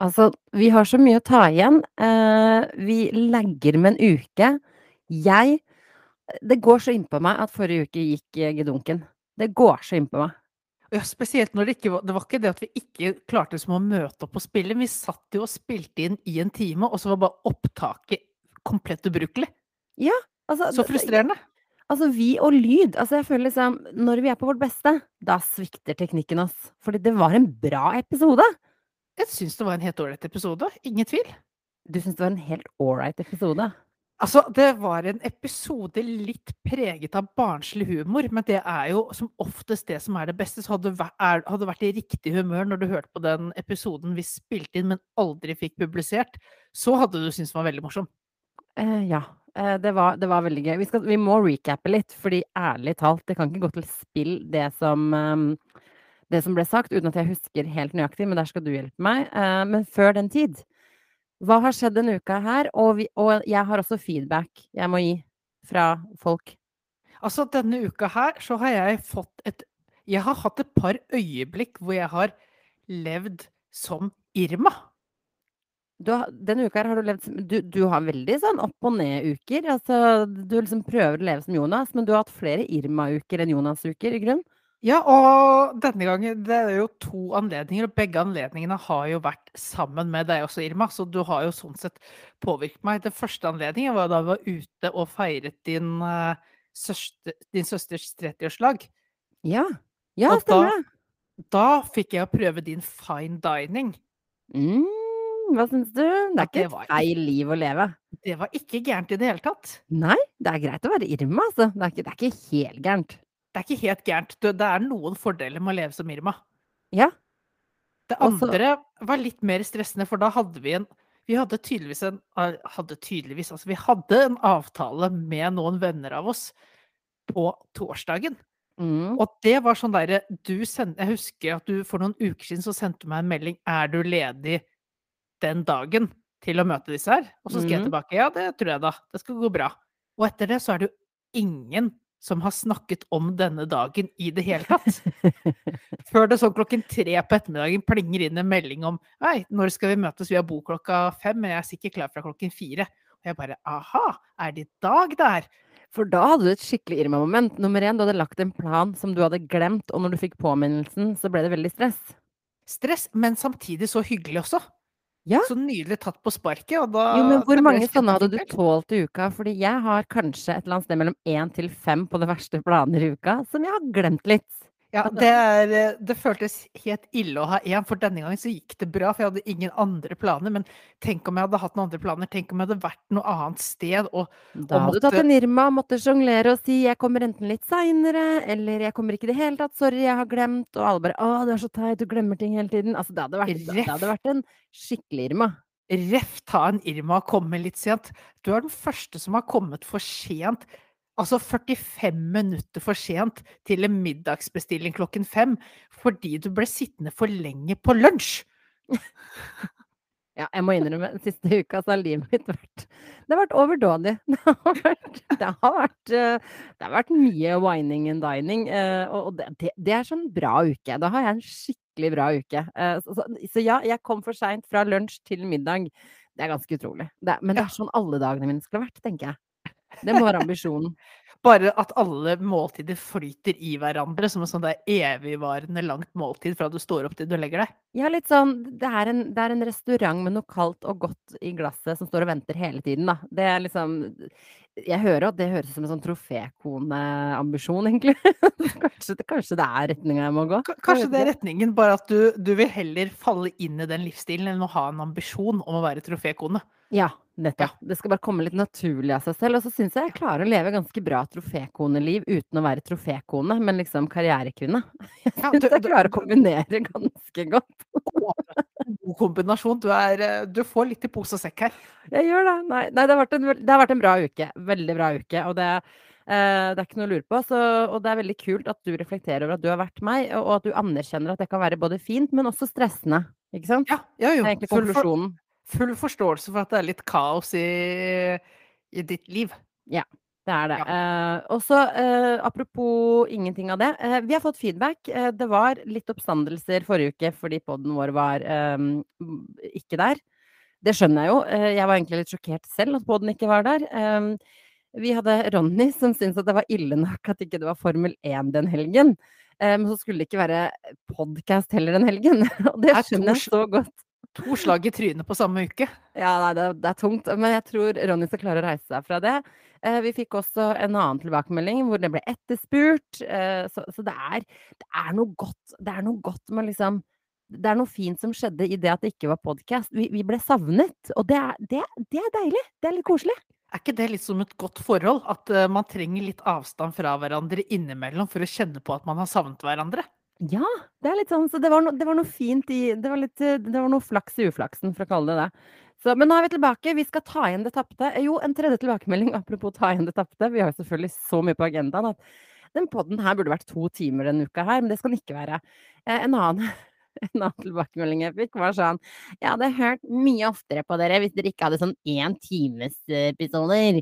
Altså, vi har så mye å ta igjen. Eh, vi legger med en uke. Jeg Det går så innpå meg at forrige uke gikk eh, gedunken. Det går så innpå meg. Ja, spesielt når det ikke var Det var ikke det at vi ikke klarte liksom å møte opp og spille. Vi satt jo og spilte inn i en time, og så var bare opptaket komplett ubrukelig. Ja, altså Så frustrerende. Altså, vi og lyd. Altså, jeg føler liksom Når vi er på vårt beste, da svikter teknikken oss. Fordi det var en bra episode. Jeg syns det var en helt ålreit episode. Ingen tvil. Du syns det var en helt ålreit episode? Altså, det var en episode litt preget av barnslig humor, men det er jo som oftest det som er det beste. Så hadde du vært, vært i riktig humør når du hørte på den episoden vi spilte inn, men aldri fikk publisert, så hadde du syntes den var veldig morsom. Uh, ja. Uh, det, var, det, var, veldig gøy. Vi, skal, vi, må recappe litt, fordi ærlig talt, det kan ikke gå til spill det som, um, det som ble sagt, uten at jeg husker helt nøyaktig, men der skal du hjelpe meg. Uh, men før den tid, hva har skjedd denne uka her? Og, vi, og jeg har også feedback jeg må gi fra folk. Altså, denne uka her så har jeg fått et Jeg har hatt et par øyeblikk hvor jeg har levd som Irma. Du, denne uka her har du levd du, du har veldig sånn opp og ned-uker. Altså, du liksom prøver å leve som Jonas, men du har hatt flere Irma-uker enn Jonas-uker, i grunn? Ja, og denne gangen Det er jo to anledninger, og begge anledningene har jo vært sammen med deg også, Irma. Så du har jo sånn sett påvirket meg. Den første anledningen var da vi var ute og feiret din, uh, søster, din søsters 30-årslag. Ja. Ja, stemmer det. Da, da fikk jeg prøve din fine dining. Mm. Hva syns du? Det er ikke et feil liv å leve. Det var ikke gærent i det hele tatt. Nei, det er greit å være Irma, altså. Det er ikke, det er ikke helt gærent. Det er ikke helt gærent. Det er noen fordeler med å leve som Irma. Ja. Det andre Også... var litt mer stressende, for da hadde vi en Vi hadde tydeligvis en Hadde tydeligvis Altså, vi hadde en avtale med noen venner av oss på torsdagen. Mm. Og det var sånn derre Jeg husker at du for noen uker siden så sendte du meg en melding 'Er du ledig den dagen til å møte disse her. Og så skrev jeg mm. tilbake ja, det tror jeg da. Det skal gå bra. Og etter det så er det jo ingen som har snakket om denne dagen i det hele tatt. Før det sånn klokken tre på ettermiddagen plinger inn en melding om Nei, når skal vi møtes? Vi har bo klokka fem, men jeg er sikkert klar fra klokken fire. Og jeg bare aha, er det i dag det er? For da hadde du et skikkelig Irma-moment. Nummer én, du hadde lagt en plan som du hadde glemt, og når du fikk påminnelsen, så ble det veldig stress. Stress, men samtidig så hyggelig også. Ja. Så nydelig tatt på sparket, og da Jo, men hvor mange sånne hadde du tålt i uka? Fordi jeg har kanskje et eller annet sted mellom én til fem på det verste planer i uka, som jeg har glemt litt. Ja, det, er, eh, det, føltes helt ille å ha én, for denne gangen så gikk det bra. For jeg hadde ingen andre planer. Men tenk om jeg hadde hatt noen andre planer. Tenk om jeg hadde vært noe annet sted. Og, da hadde du tatt en Irma, måtte sjonglere og si 'jeg kommer enten litt seinere', eller 'jeg kommer ikke i det hele tatt', 'sorry, jeg har glemt', og alle bare 'å, du er så teit, du glemmer ting hele tiden'. Altså, det hadde vært, det hadde vært en skikkelig Irma. Ref ta en Irma og komme litt sent. Du er den første som har kommet for sent Altså 45 minutter for sent til en middagsbestilling klokken fem fordi du ble sittende for lenge på lunsj. Ja, jeg må innrømme, den siste uka så har livet mitt vært Det har vært overdådig. Det har vært, det har vært, eh, det har vært mye wining and dining. Eh, og det, det, er sånn bra uke. Da har jeg en skikkelig bra uke. Eh, så, så, så ja, jeg kom for seint fra lunsj til middag. Det er ganske utrolig. Det, men det er sånn alle dagene mine skulle vært, tenker jeg. Det må være ambisjonen. Bare at alle måltider flyter i hverandre som en sånn evigvarende langt måltid fra du står opp til du legger deg. Ja, litt sånn det er, en, det er en restaurant med noe kaldt og godt i glasset som står og venter hele tiden, da. Det er liksom Jeg hører at det høres ut som en sånn trofékoneambisjon, egentlig. kanskje, kanskje, det er retninga jeg må gå? Kanskje det er retningen, bare at du, du vil heller falle inn i den livsstilen enn å ha en ambisjon om å være trofékone. Ja, nettopp. Ja. Det skal bare komme litt naturlig av seg selv. Og så syns jeg jeg klarer å leve ganske bra trofékoneliv uten å være trofékone, men liksom karrierekvinne. Jeg syns jeg klarer å kombinere ganske godt. God kombinasjon. Du, er, eh, du, får litt i pose og sekk her. Jeg gjør det. Nei, nei det, har en, det, har vært en, bra uke. Veldig bra uke. Og det, eh, det er ikke noe å lure på. Så, og det er veldig kult at du reflekterer over at du har vært meg, og, og at du anerkjenner at det kan være både fint, men også stressende. Ikke sant? Ja, ja jo. Det er egentlig konklusjonen full forståelse for at det er litt kaos i, i ditt liv. Ja. Det er det. Ja. Eh, og så, eh, apropos ingenting av det. Eh, vi har fått feedback. Eh, det var litt oppstandelser forrige uke fordi podden vår var ehm, ikke der. Det skjønner jeg jo. Eh, jeg var egentlig litt sjokkert selv at podden ikke var der. Ehm, vi hadde Ronny som syntes at det var ille nok at ikke det var Formel 1 den helgen. Men så skulle det ikke være podkast heller den helgen. Og det er skjønner jeg så godt. To slag i trynet på samme uke. Ja, nei, det, det er tungt, men jeg tror Ronny skal klare å reise seg fra det. Eh, vi fikk også en annen tilbakemelding hvor det ble etterspurt. Eh, så så det, er, det er noe godt Det er noe godt med liksom Det er noe fint som skjedde i det at det ikke var podkast. Vi, vi ble savnet, og det er, det, det er deilig. Det er litt koselig. Er ikke det litt som et godt forhold? At eh, man trenger litt avstand fra hverandre innimellom for å kjenne på at man har savnet hverandre? Ja, det er litt sånn, så det var, no, det var noe fint i Det var, litt, eh, det var noe flaks i uflaksen, for å kalle det det. Så, men nå er vi tilbake. Vi skal ta igjen det tapte. Eh, Jo, en tredje tilbakemelding apropos ta igjen det tapte. Vi har jo selvfølgelig så mye på agendaen at den podden her burde vært to timer denne uka her, men det skal den ikke være. Eh, en annen en annen tilbakemelding jeg fikk, var sånn Jeg hadde hørt mye oftere på dere hvis dere ikke hadde sånn én times episoder.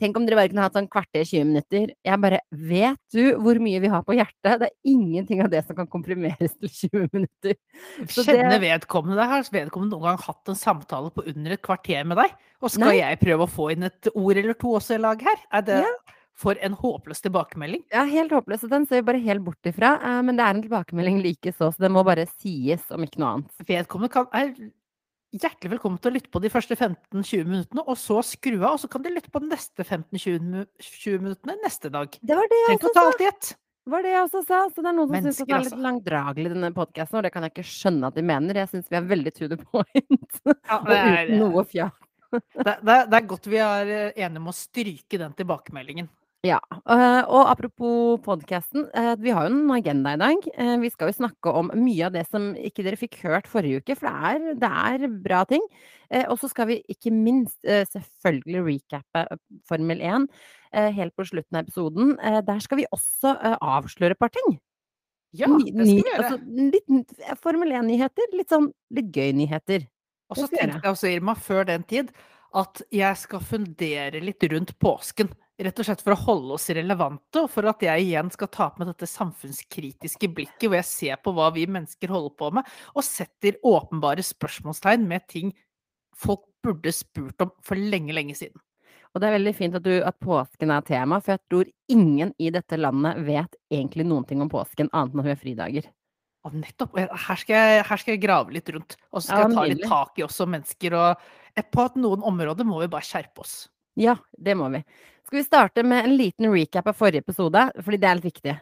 Tenk om dere bare kunne hatt sånn kvarter, 20 minutter. Jeg bare Vet du hvor mye vi har på hjertet? Det er ingenting av det som kan komprimeres til 20 minutter. Så det- Kjenner vedkommende Har vedkommende noen gang hatt en samtale på under et kvarter med deg? Og skal Nei. jeg prøve å få inn et ord eller to også i lag her? Er det Ja. for en håpløs tilbakemelding? Ja, helt håpløs. Den ser vi bare helt bort ifra. eh, Men det er en tilbakemelding likeså, så det må bare sies, om ikke noe annet. Vedkommende kan, er hjertelig velkommen til å lytte på de første 15-20 minuttene, og så skru av, og så kan de lytte på de neste 15-20 minuttene neste dag. Det var det jeg Tenk også sa! ett. Det var det jeg også sa. Så det er noen som syns det er litt altså. langdragelig, denne podkasten, og det kan jeg ikke skjønne at de mener. Jeg syns vi er veldig to the point. Ja, og det er- uten noe fjas. Det, det, det er godt vi er eh, enige om å stryke den tilbakemeldingen. Ja. eh, og apropos podkasten, vi har jo en agenda i dag. Eh, vi skal jo snakke om mye av det som ikke dere fikk hørt forrige uke, for det er, det er bra ting. Eh, og så skal vi ikke minst eh, selvfølgelig recappe eh, Formel 1 eh, helt på slutten av episoden. Eh, der skal vi også eh, avsløre et par ting. Ja, det skal vi gjøre. Altså, litt Formel 1-nyheter. Litt sånn litt gøy nyheter. Og så tenkte jeg også, Irma, før den tid, at jeg skal fundere litt rundt påsken. Rett og slett for å holde oss relevante, og for at jeg igjen skal ta på meg dette samfunnskritiske blikket, hvor jeg ser på hva vi mennesker holder på med, og setter åpenbare spørsmålstegn med ting folk burde spurt om for lenge, lenge siden. Og det er veldig fint at, du, at påsken er tema, for jeg tror ingen i dette landet vet egentlig noen ting om påsken, annet enn at vi har fridager. Og nettopp, her skal, jeg, her skal jeg grave litt rundt, og så skal Ja, jeg ta litt tak i også mennesker, og på at noen områder må vi bare skjerpe oss. Ja, det må vi. Skal vi starte med en liten recap av forrige episode, fordi det er litt viktig.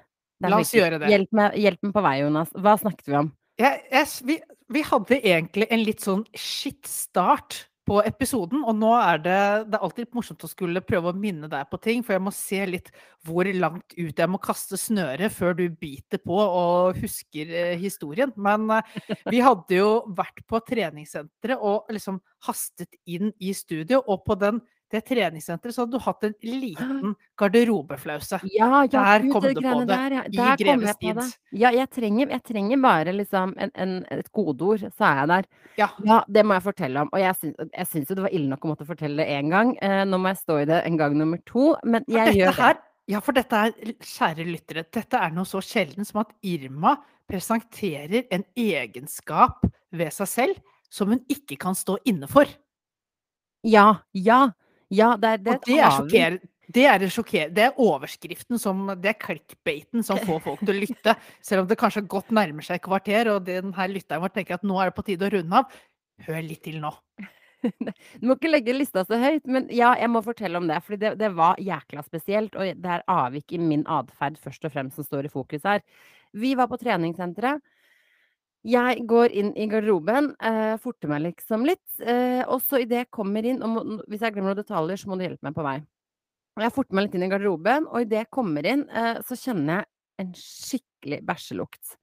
Er La oss viktig. gjøre det. Hjelp meg, hjelp meg på vei, Jonas. Hva snakket vi om? Jeg, jeg, vi, vi hadde egentlig en litt sånn shit start på episoden, og nå er det Det er alltid morsomt å skulle prøve å minne deg på ting, for jeg må se litt hvor langt ut jeg må kaste snøret før du biter på og husker eh, historien. Men eh, vi hadde jo vært på treningssenteret og liksom hastet inn i studio, og på den, det treningssenteret så hadde du hatt en liten garderobeflause. Ja, ja, Der kom du på det, Der, ja. Der I Greves tid. Ja, jeg trenger, jeg trenger bare liksom en, en, et godord, så er jeg der. Ja. Ja, det må jeg fortelle om. Og jeg syns, jo det var ille nok å måtte fortelle det én gang. Eh, nå må jeg stå i det en gang nummer to, men jeg gjør det. her, ja, for dette er, kjære lyttere, dette er noe så sjelden som at Irma presenterer en egenskap ved seg selv som hun ikke kan stå inne for. Ja, ja. Ja, det er, det er, det er sjokkerende. Det er, det er overskriften som Det er clickbaiten som får folk til å lytte. Selv om det kanskje godt nærmer seg et kvarter, og denne lytteren vår tenker at nå er det på tide å runde av. Hør litt til nå. Du må ikke legge lista så høyt, men ja, jeg må fortelle om det. For det, det var jækla spesielt, og det er avvik i min atferd først og fremst som står i fokus her. Vi var på treningssenteret. Jeg går inn i garderoben, eh, forter meg liksom litt, eh, og så idet jeg kommer inn og må, Hvis jeg glemmer noen detaljer, så må du hjelpe meg på vei. Jeg forter meg litt inn i garderoben, og idet jeg kommer inn, eh, så kjenner jeg en skikkelig bæsjelukt.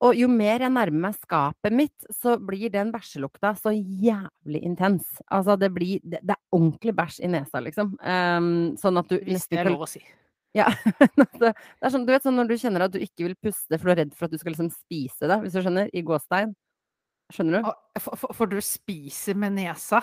Og jo mer jeg nærmer meg skapet mitt, så blir den bæsjelukta så jævlig intens. Altså, det blir Det, det er ordentlig bæsj i nesa, liksom. Um, sånn at du Hvis det er lov å si. Ja. det er sånn, du vet sånn når du kjenner at du ikke vil puste for du er redd for at du skal liksom spise det, hvis du skjønner? I gåstein. Skjønner du? For, for, for du spiser med nesa.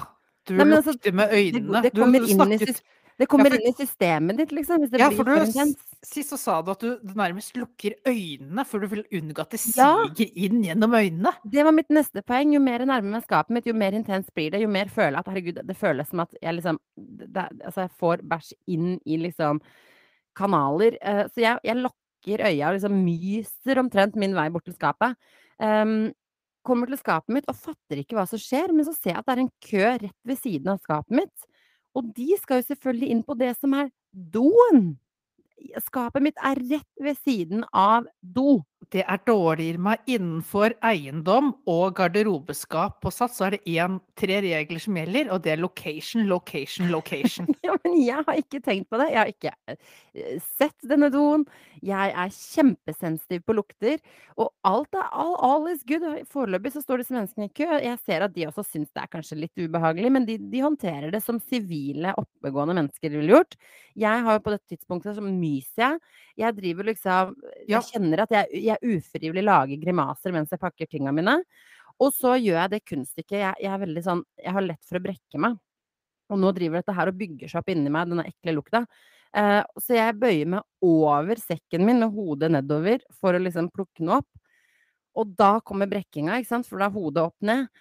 Du Nei, altså, lukter med øynene. det det kommer du inn i snakket- Det kommer for- inn i systemet ditt, liksom, hvis det Ja, blir for du, sist så sa du at du nærmest lukker øynene, for du vil unngå at det Ja. siger inn gjennom øynene. Det var mitt neste poeng. Jo mer jeg nærmer meg skapet mitt, jo mer intenst blir det. Jo mer føler jeg at herregud, det føles som at jeg liksom det, Altså, jeg får bæsj inn i liksom kanaler. Eh, så jeg, jeg lukker øya og liksom myser omtrent min vei bort til skapet. Um, kommer til skapet mitt og fatter ikke hva som skjer, men så ser jeg at det er en kø rett ved siden av skapet mitt. Og de skal jo selvfølgelig inn på det som er doen. Skapet mitt er rett ved siden av do. Det er dårligere med innenfor eiendom og garderobeskap på Sats, så er det én, tre regler som gjelder, og det er location, location, location. Ja, men jeg har ikke tenkt på det. Jeg har ikke eh, sett denne doen. Jeg er kjempesensitiv på lukter. Og alt er all, all is good. Foreløpig så står disse menneskene i kø. Jeg ser at de også syns det er kanskje litt ubehagelig, men de, de håndterer det som sivile, oppegående mennesker ville gjort. Jeg har jo på dette tidspunktet så myser jeg. Jeg driver liksom Ja. Jeg kjenner at jeg, jeg ufrivillig lager grimaser mens jeg pakker tinga mine. Og så gjør jeg det kunststykket. Jeg, jeg er veldig sånn Jeg har lett for å brekke meg. Og nå driver dette her og bygger seg opp inni meg, denne ekle lukta. Eh, så jeg bøyer meg over sekken min med hodet nedover for å liksom plukke noe opp. Og da kommer brekkinga, ikke sant, for da er hodet opp ned.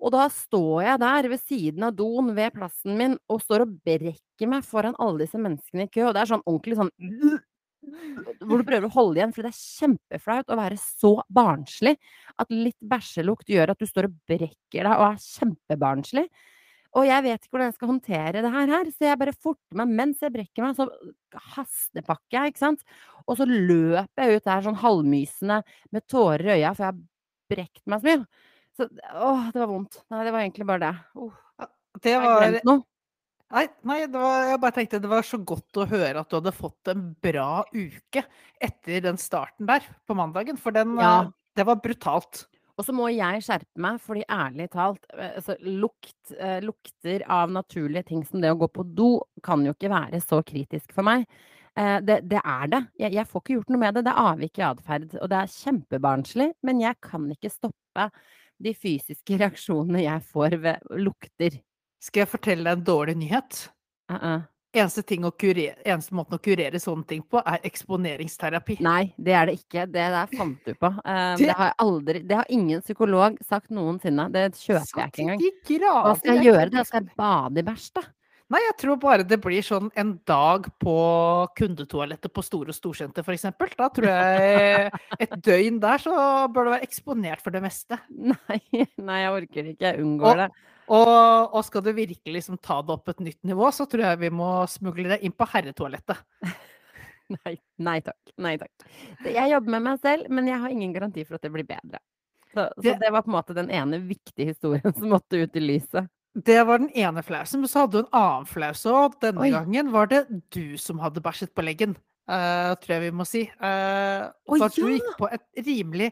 Og da står jeg der ved siden av doen ved plassen min og står og brekker meg foran alle disse menneskene i kø, og det er sånn ordentlig sånn hvor du prøver å holde igjen, for det er kjempeflaut å være så barnslig at litt bæsjelukt gjør at du står og brekker deg og er kjempebarnslig. Og jeg vet ikke hvordan jeg skal håndtere det her, så jeg bare forter meg mens jeg brekker meg, så hastepakker jeg, ikke sant. Og så løper jeg ut der sånn halvmysende med tårer i øya, for jeg har brekt meg så mye. Så åh, det var vondt. Nei, det var egentlig bare det. Uff, Det var? Nei, nei det var, jeg bare tenkte det var så godt å høre at du hadde fått en bra uke etter den starten der på mandagen, for den Ja. eh, Det var brutalt. Og så må jeg skjerpe meg, fordi ærlig talt, eh, altså, lukt, eh, lukter av naturlige ting som det å gå på do, kan jo ikke være så kritisk for meg. Det, det er det. Jeg, jeg får ikke gjort noe med det. Det er avvik i atferd. Og det er kjempebarnslig, men jeg kan ikke stoppe de fysiske reaksjonene jeg får ved lukter. Skal jeg fortelle deg en dårlig nyhet? Uh -uh. Eneste, kurere, eneste måten å kurere sånne ting på, er eksponeringsterapi. Nei, det er det ikke. Det der fant du på. Eh, Det- har aldri, det har ingen psykolog sagt noensinne. Det kjøper jeg ikke engang. Hva skal jeg gjøre? Da skal jeg bade i bæsj, da? Nei, jeg tror bare det blir sånn en dag på kundetoalettet på Store Storsenter, for eksempel. Da tror jeg et døgn der så bør du være eksponert for det meste. Nei, nei, jeg orker ikke. Jeg unngår Og- det. Og, og skal du virkelig liksom ta det opp et nytt nivå, så tror jeg vi må smugle det inn på herretoalettet. Nei, nei takk. Nei takk. Jeg jobber med meg selv, men jeg har ingen garanti for at det blir bedre. Så, så Det- var på en måte den ene viktige historien som måtte ut i lyset. Det var den ene flausen, men så hadde du en annen flaus òg. Denne Oi. gangen var det du som hadde bæsjet på leggen, uh, tror jeg vi må si. Uh, Oi, for at du ja! gikk på et rimelig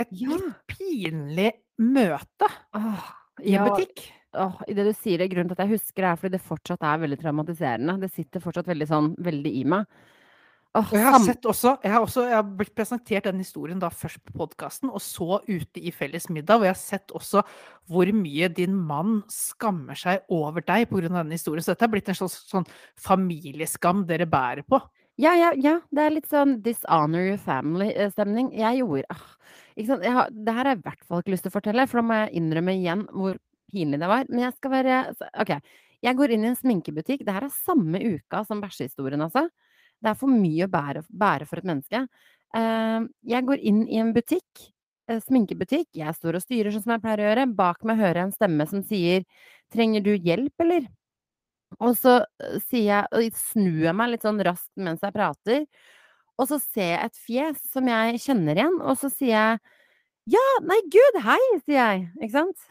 Et Ja. pinlig møte Åh, i en ja, butikk. åh, i det du sier det, grunnen til at jeg husker det, er fordi det fortsatt er veldig traumatiserende. Det sitter fortsatt veldig sånn, veldig i meg. Åh, Og jeg har sett også Jeg har, også, jeg har blitt presentert den historien da først på podkasten, og så ute i felles middag. Og jeg har sett også hvor mye din mann skammer seg over deg pga. denne historien. Så dette er blitt en slags sånn familieskam dere bærer på. Ja, ja, ja. Det er litt sånn dishonor your family-stemning. Jeg gjorde ah? Jeg har, Det her har jeg i hvert fall ikke lyst til å fortelle, for da må jeg innrømme igjen hvor pinlig det var. Men jeg skal være OK. Jeg går inn i en sminkebutikk. Det her er samme uka som bæsjehistorien, altså. Det er for mye å bære, bære for et menneske. Eh, jeg går inn i en butikk, eh, sminkebutikk. Jeg står og styrer sånn som jeg pleier å gjøre. Bak meg hører jeg en stemme som sier 'Trenger du hjelp, eller?' Og så eh, sier jeg, og snur jeg meg litt sånn raskt mens jeg prater. Og så ser jeg et fjes som jeg kjenner igjen, og så sier jeg ja, nei, gud, hei, sier jeg. Ikke sant?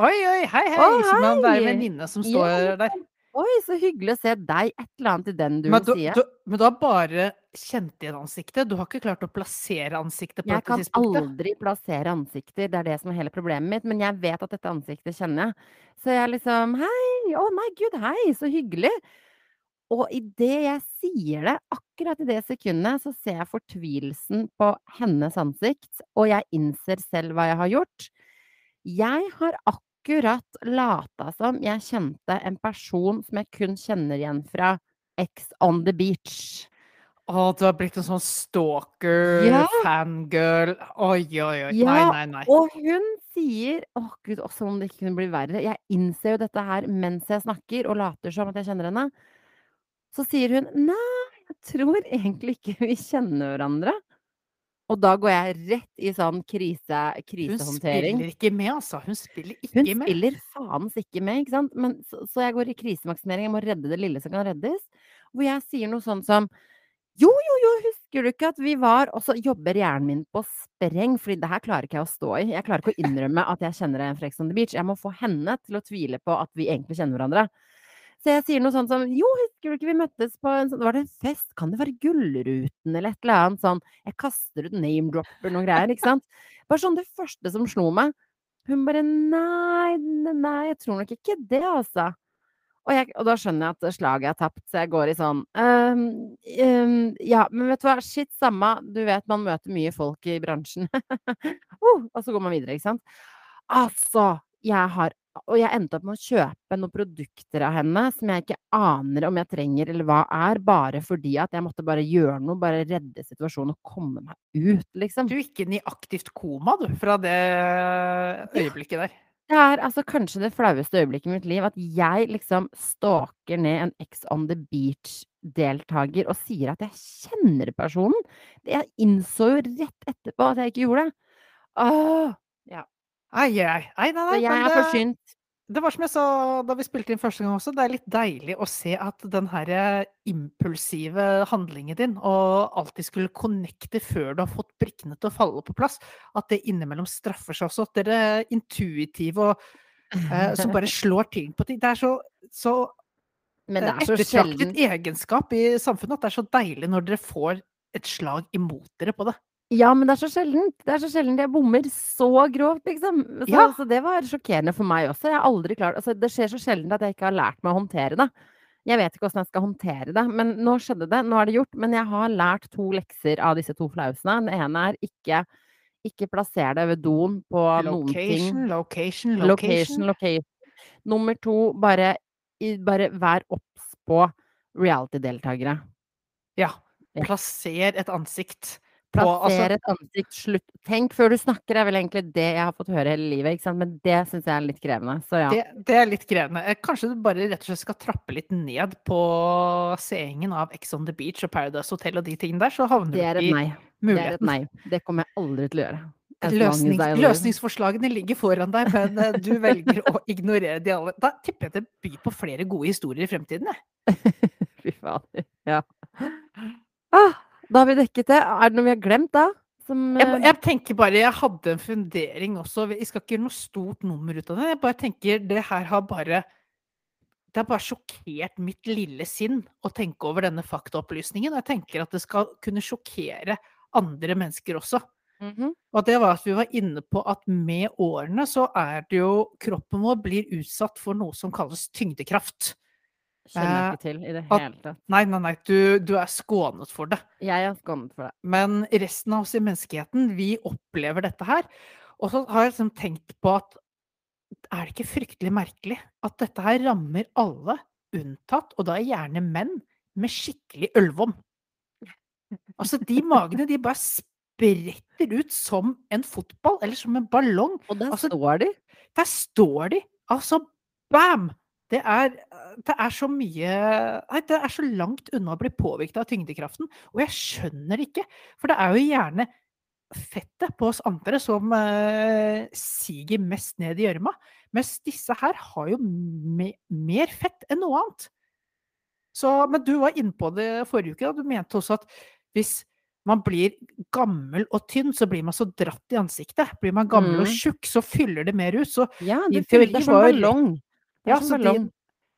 Oi, oi, hei, hei! Å, Som om det er en venninne som Ja, står der. Oi, så hyggelig å se deg. Et eller annet i den Men du, sier. du, men du har bare kjent igjen ansiktet? Du har ikke klart å plassere ansiktet på Jeg dette kan tidspunktet? aldri plassere ansikter, det er det som er hele problemet mitt, men jeg vet at dette ansiktet kjenner jeg. Så jeg liksom Hei! Å nei, gud, hei, så hyggelig! Og idet jeg sier det, akkurat i det sekundet, så ser jeg fortvilelsen på hennes ansikt, og jeg innser selv hva jeg har gjort. Jeg har akkurat lata som jeg kjente en person som jeg kun kjenner igjen fra Ex on the beach. Å, du har blitt en sånn stalker, Ja. fangirl. Oi, oi, oi. Nei, Ja, nei, nei. og hun sier Å gud, også om det ikke kunne bli verre. Jeg innser jo dette her mens jeg snakker og later som at jeg kjenner henne. Så sier hun nei, jeg tror egentlig ikke vi kjenner hverandre. Og da går jeg rett i sånn krise, Hun spiller ikke med, altså. Hun spiller Hun ikke med. spiller faens ikke med, ikke sant. Men, så, så jeg går i krisemaksimering. Jeg må redde det lille som kan reddes. Hvor jeg sier noe sånn som Jo, jo, jo, husker du ikke at vi var Og så jobber hjernen min på spreng, fordi det her klarer ikke jeg å stå i. Jeg klarer ikke å innrømme at jeg kjenner en fra Ex on the Beach. Jeg må få henne til å tvile på at vi egentlig kjenner hverandre. Så jeg sier noe sånt som Jo, husker du ikke vi møttes på en sånn Var det en fest? Kan det være Gullruten eller et eller annet sånn Jeg kaster ut name-dropper noen greier, ikke sant? Bare sånn det første som slo meg. Hun bare Nei, nei, jeg tror nok ikke det, altså. Og, jeg, og da skjønner jeg at slaget er tapt, så jeg går i sånn um, um, Ja, men vet du hva, shit, samme. Du vet man møter mye folk i bransjen. uh, og så går man videre, ikke sant. Altså, jeg har Og jeg endte opp med å kjøpe noen produkter av henne som jeg ikke aner om jeg trenger eller hva er, bare fordi at jeg måtte bare gjøre noe, bare redde situasjonen og komme meg ut, liksom. Du gikk inn i aktivt koma, du, fra det øyeblikket der. Det er altså kanskje det flaueste øyeblikket i mitt liv, at jeg liksom stalker ned en Ex on the Beach-deltaker og sier at jeg kjenner personen. Jeg innså jo rett etterpå at jeg ikke gjorde det. Åh! Ai, ai, ai, nei, nei, jeg er det, forsynt. det var som jeg sa da vi spilte inn første gang også, det er litt deilig å se at den her impulsive handlingen din, og alltid skulle connecte før du har fått brikkene til å falle på plass, at det innimellom straffer seg også. At dere er intuitive og eh, som bare slår ting på ting. Det er så, så Men det eh, er så ettertraktet egenskap i samfunnet at det er så deilig når dere får et slag imot dere på det. Ja, men det er så sjeldent. Det er så sjeldent jeg bommer så grovt, liksom. Så, Ja. så det var sjokkerende for meg også. Jeg har aldri klart Altså, det skjer så sjelden at jeg ikke har lært meg å håndtere det. Jeg vet ikke åssen jeg skal håndtere det, men nå skjedde det. Nå er det gjort. Men jeg har lært to lekser av disse to flausene. Den ene er ikke ikke plasser det ved doen på noen ting. Location, location, Location, location. location. Nummer to, bare, bare vær obs på reality-deltakere. Ja. Plasser et ansikt Plasser et ansikt, slutt Tenk før du snakker, er vel egentlig det jeg har fått høre hele livet. Men det syns jeg er litt krevende. Så ja. det, det er litt krevende. Eh, Kanskje du bare rett og slett skal trappe litt ned på seingen av Ex on the Beach og Paradise Hotel og de tingene der, så havner er du i nei. Det er et muligheten. nei. Det kommer jeg aldri til å gjøre. Løsnings, løsningsforslagene ligger foran deg, men eh, du velger å ignorere de alle. Da tipper jeg det byr på flere gode historier i fremtiden, jeg. Fy fader. Ja. Ah, da har vi dekket det. Er det noe vi har glemt da? Som, Jeg, eh, jeg tenker bare, jeg hadde en fundering også. Vi skal ikke gjøre noe stort nummer ut av det. Jeg bare tenker det her har bare Det har bare sjokkert mitt lille sinn å tenke over denne faktaopplysningen. Jeg tenker at det skal kunne sjokkere andre mennesker også. mhm. Og det var at vi var inne på at med årene så er det jo Kroppen vår blir utsatt for noe som kalles tyngdekraft. Kjenner jeg Eh, ikke til i det hele tatt. Nei, nei, nei, du, du er skånet for det. Jeg er skånet for det. Men resten av oss i menneskeheten, vi opplever dette her. Og så har jeg liksom tenkt på at er det ikke fryktelig merkelig at dette her rammer alle, unntatt, og da er gjerne menn, med skikkelig ølvom? Altså, de magene, de bare spretter ut som en fotball, eller som en ballong. Og der Altså, står de. Der står de! Altså, bam! Det er, det er så mye Nei, det er så langt unna å bli påvirket av tyngdekraften. Og jeg skjønner det ikke, for det er jo gjerne fettet på oss andre som eh, siger mest ned i gjørma. Mens disse her har jo me mer fett enn noe annet. Så, men du var inne på det forrige uke, da. Du mente også at hvis man blir gammel og tynn, så blir man så dratt i ansiktet. Blir man gammel og Mm. tjukk, så fyller det mer ut. Så Ja, det, fyller- er som var jo ballong. Ja, så din,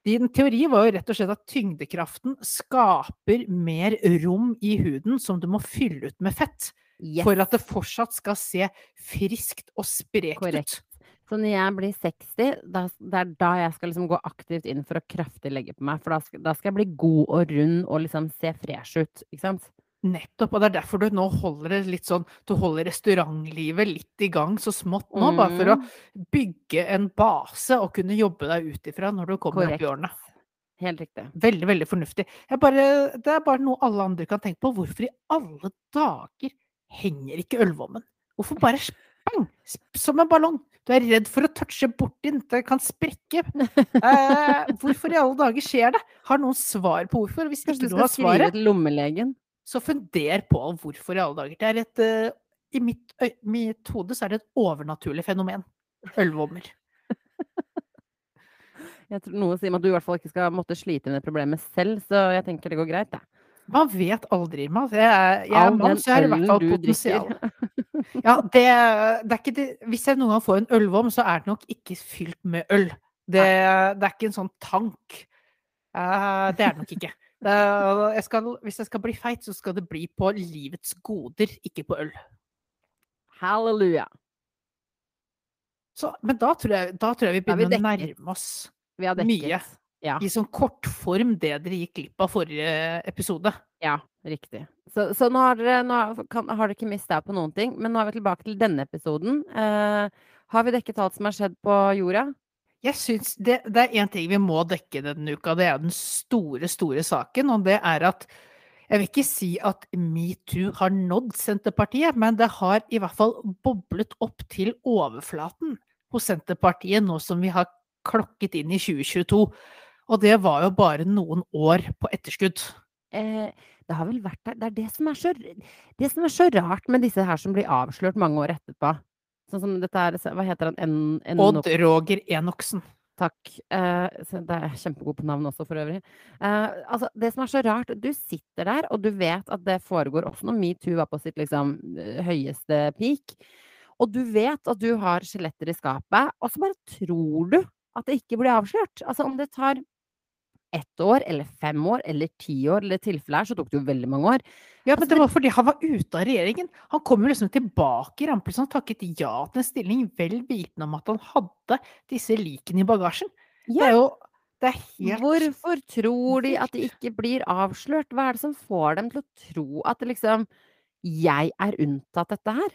din teori var jo rett og slett at tyngdekraften skaper mer rom i huden som du må fylle ut med fett. Yes. For at det fortsatt skal se friskt og sprekt Korrekt. ut. Så når jeg blir 60, da, det er da jeg skal liksom gå aktivt inn for å kraftig legge på meg. For da skal, da skal jeg bli god og rund og liksom se fresh ut, ikke sant? Nettopp, og det er derfor du nå holder det litt sånn Du holder restaurantlivet litt i gang så smått nå, bare for å Mm. bygge en base og kunne jobbe deg ut ifra når du kommer opp i årene. Helt riktig. Veldig, veldig fornuftig. Bare det er bare noe alle andre kan tenke på. Hvorfor i alle dager henger ikke ølvommen? Hvorfor bare spang, som en ballong? Du er redd for å touche borti den, det kan sprekke. Eh, hvorfor i alle dager skjer det? Har noen svar på hvorfor? Hvis ikke du du skal har skrive svaret, til lommelegen? Så funder på hvorfor i alle dager. Det er et uh, I mitt, øy, mitt hode så er det et overnaturlig fenomen. Ølvommer. Jeg tror noe sier meg at du i hvert fall ikke skal måtte slite med det problemet selv, så jeg tenker det går greit, jeg. Man vet aldri, Irma. Jeg er, jeg er mann, så jeg har i hvert fall potensial. Ja, det, det er ikke det Hvis jeg noen gang får en ølvom, så er det nok ikke fylt med øl. Det, det er ikke en sånn tank. Uh, det er det nok ikke. Jeg skal, hvis jeg skal bli feit, så skal det bli på livets goder, ikke på øl. Halleluja. Så, men da tror, jeg, da tror jeg vi er begynner å nærme oss Vi har. Mye. Ja. i sånn kortform det dere gikk glipp av forrige episode. Ja, riktig. Så, så nå har dere, nå kan, har dere ikke mista på noen ting, men nå er vi tilbake til denne episoden. Eh, har vi dekket alt som har skjedd på jorda? Jeg synes det, det er én ting vi må dekke denne uka, det er den store, store saken. Og det er at jeg vil ikke si at metoo har nådd Senterpartiet, men det har i hvert fall boblet opp til overflaten hos Senterpartiet nå som vi har klokket inn i 2022. Og det var jo bare noen år på etterskudd. Eh, det har vel vært der. Det er det som er så, det som er så rart med disse her som blir avslørt mange år etterpå. Sånn som dette er Hva heter han? En, en Odd Roger Enoksen. Takk. Eh, det er kjempegod på navn også, for øvrig. Eh, altså, det som er så rart, du sitter der, og du vet at det foregår også når metoo var på sitt liksom eh, høyeste peak. Og du vet at du har skjeletter i skapet, og så bare tror du at det ikke blir avslørt. Altså om det tar ett år, eller fem år, eller ti år, eller i tilfelle her så tok det jo veldig mange år. Ja, Altså, men det var fordi han var ute av regjeringen. Han kom jo liksom tilbake i rampelyset og takket ja til en stilling, vel vitende om at han hadde disse likene i bagasjen. Det er jo det er helt Hvorfor tror de at det ikke blir avslørt? Hva er det som får dem til å tro at liksom Jeg er unntatt dette her?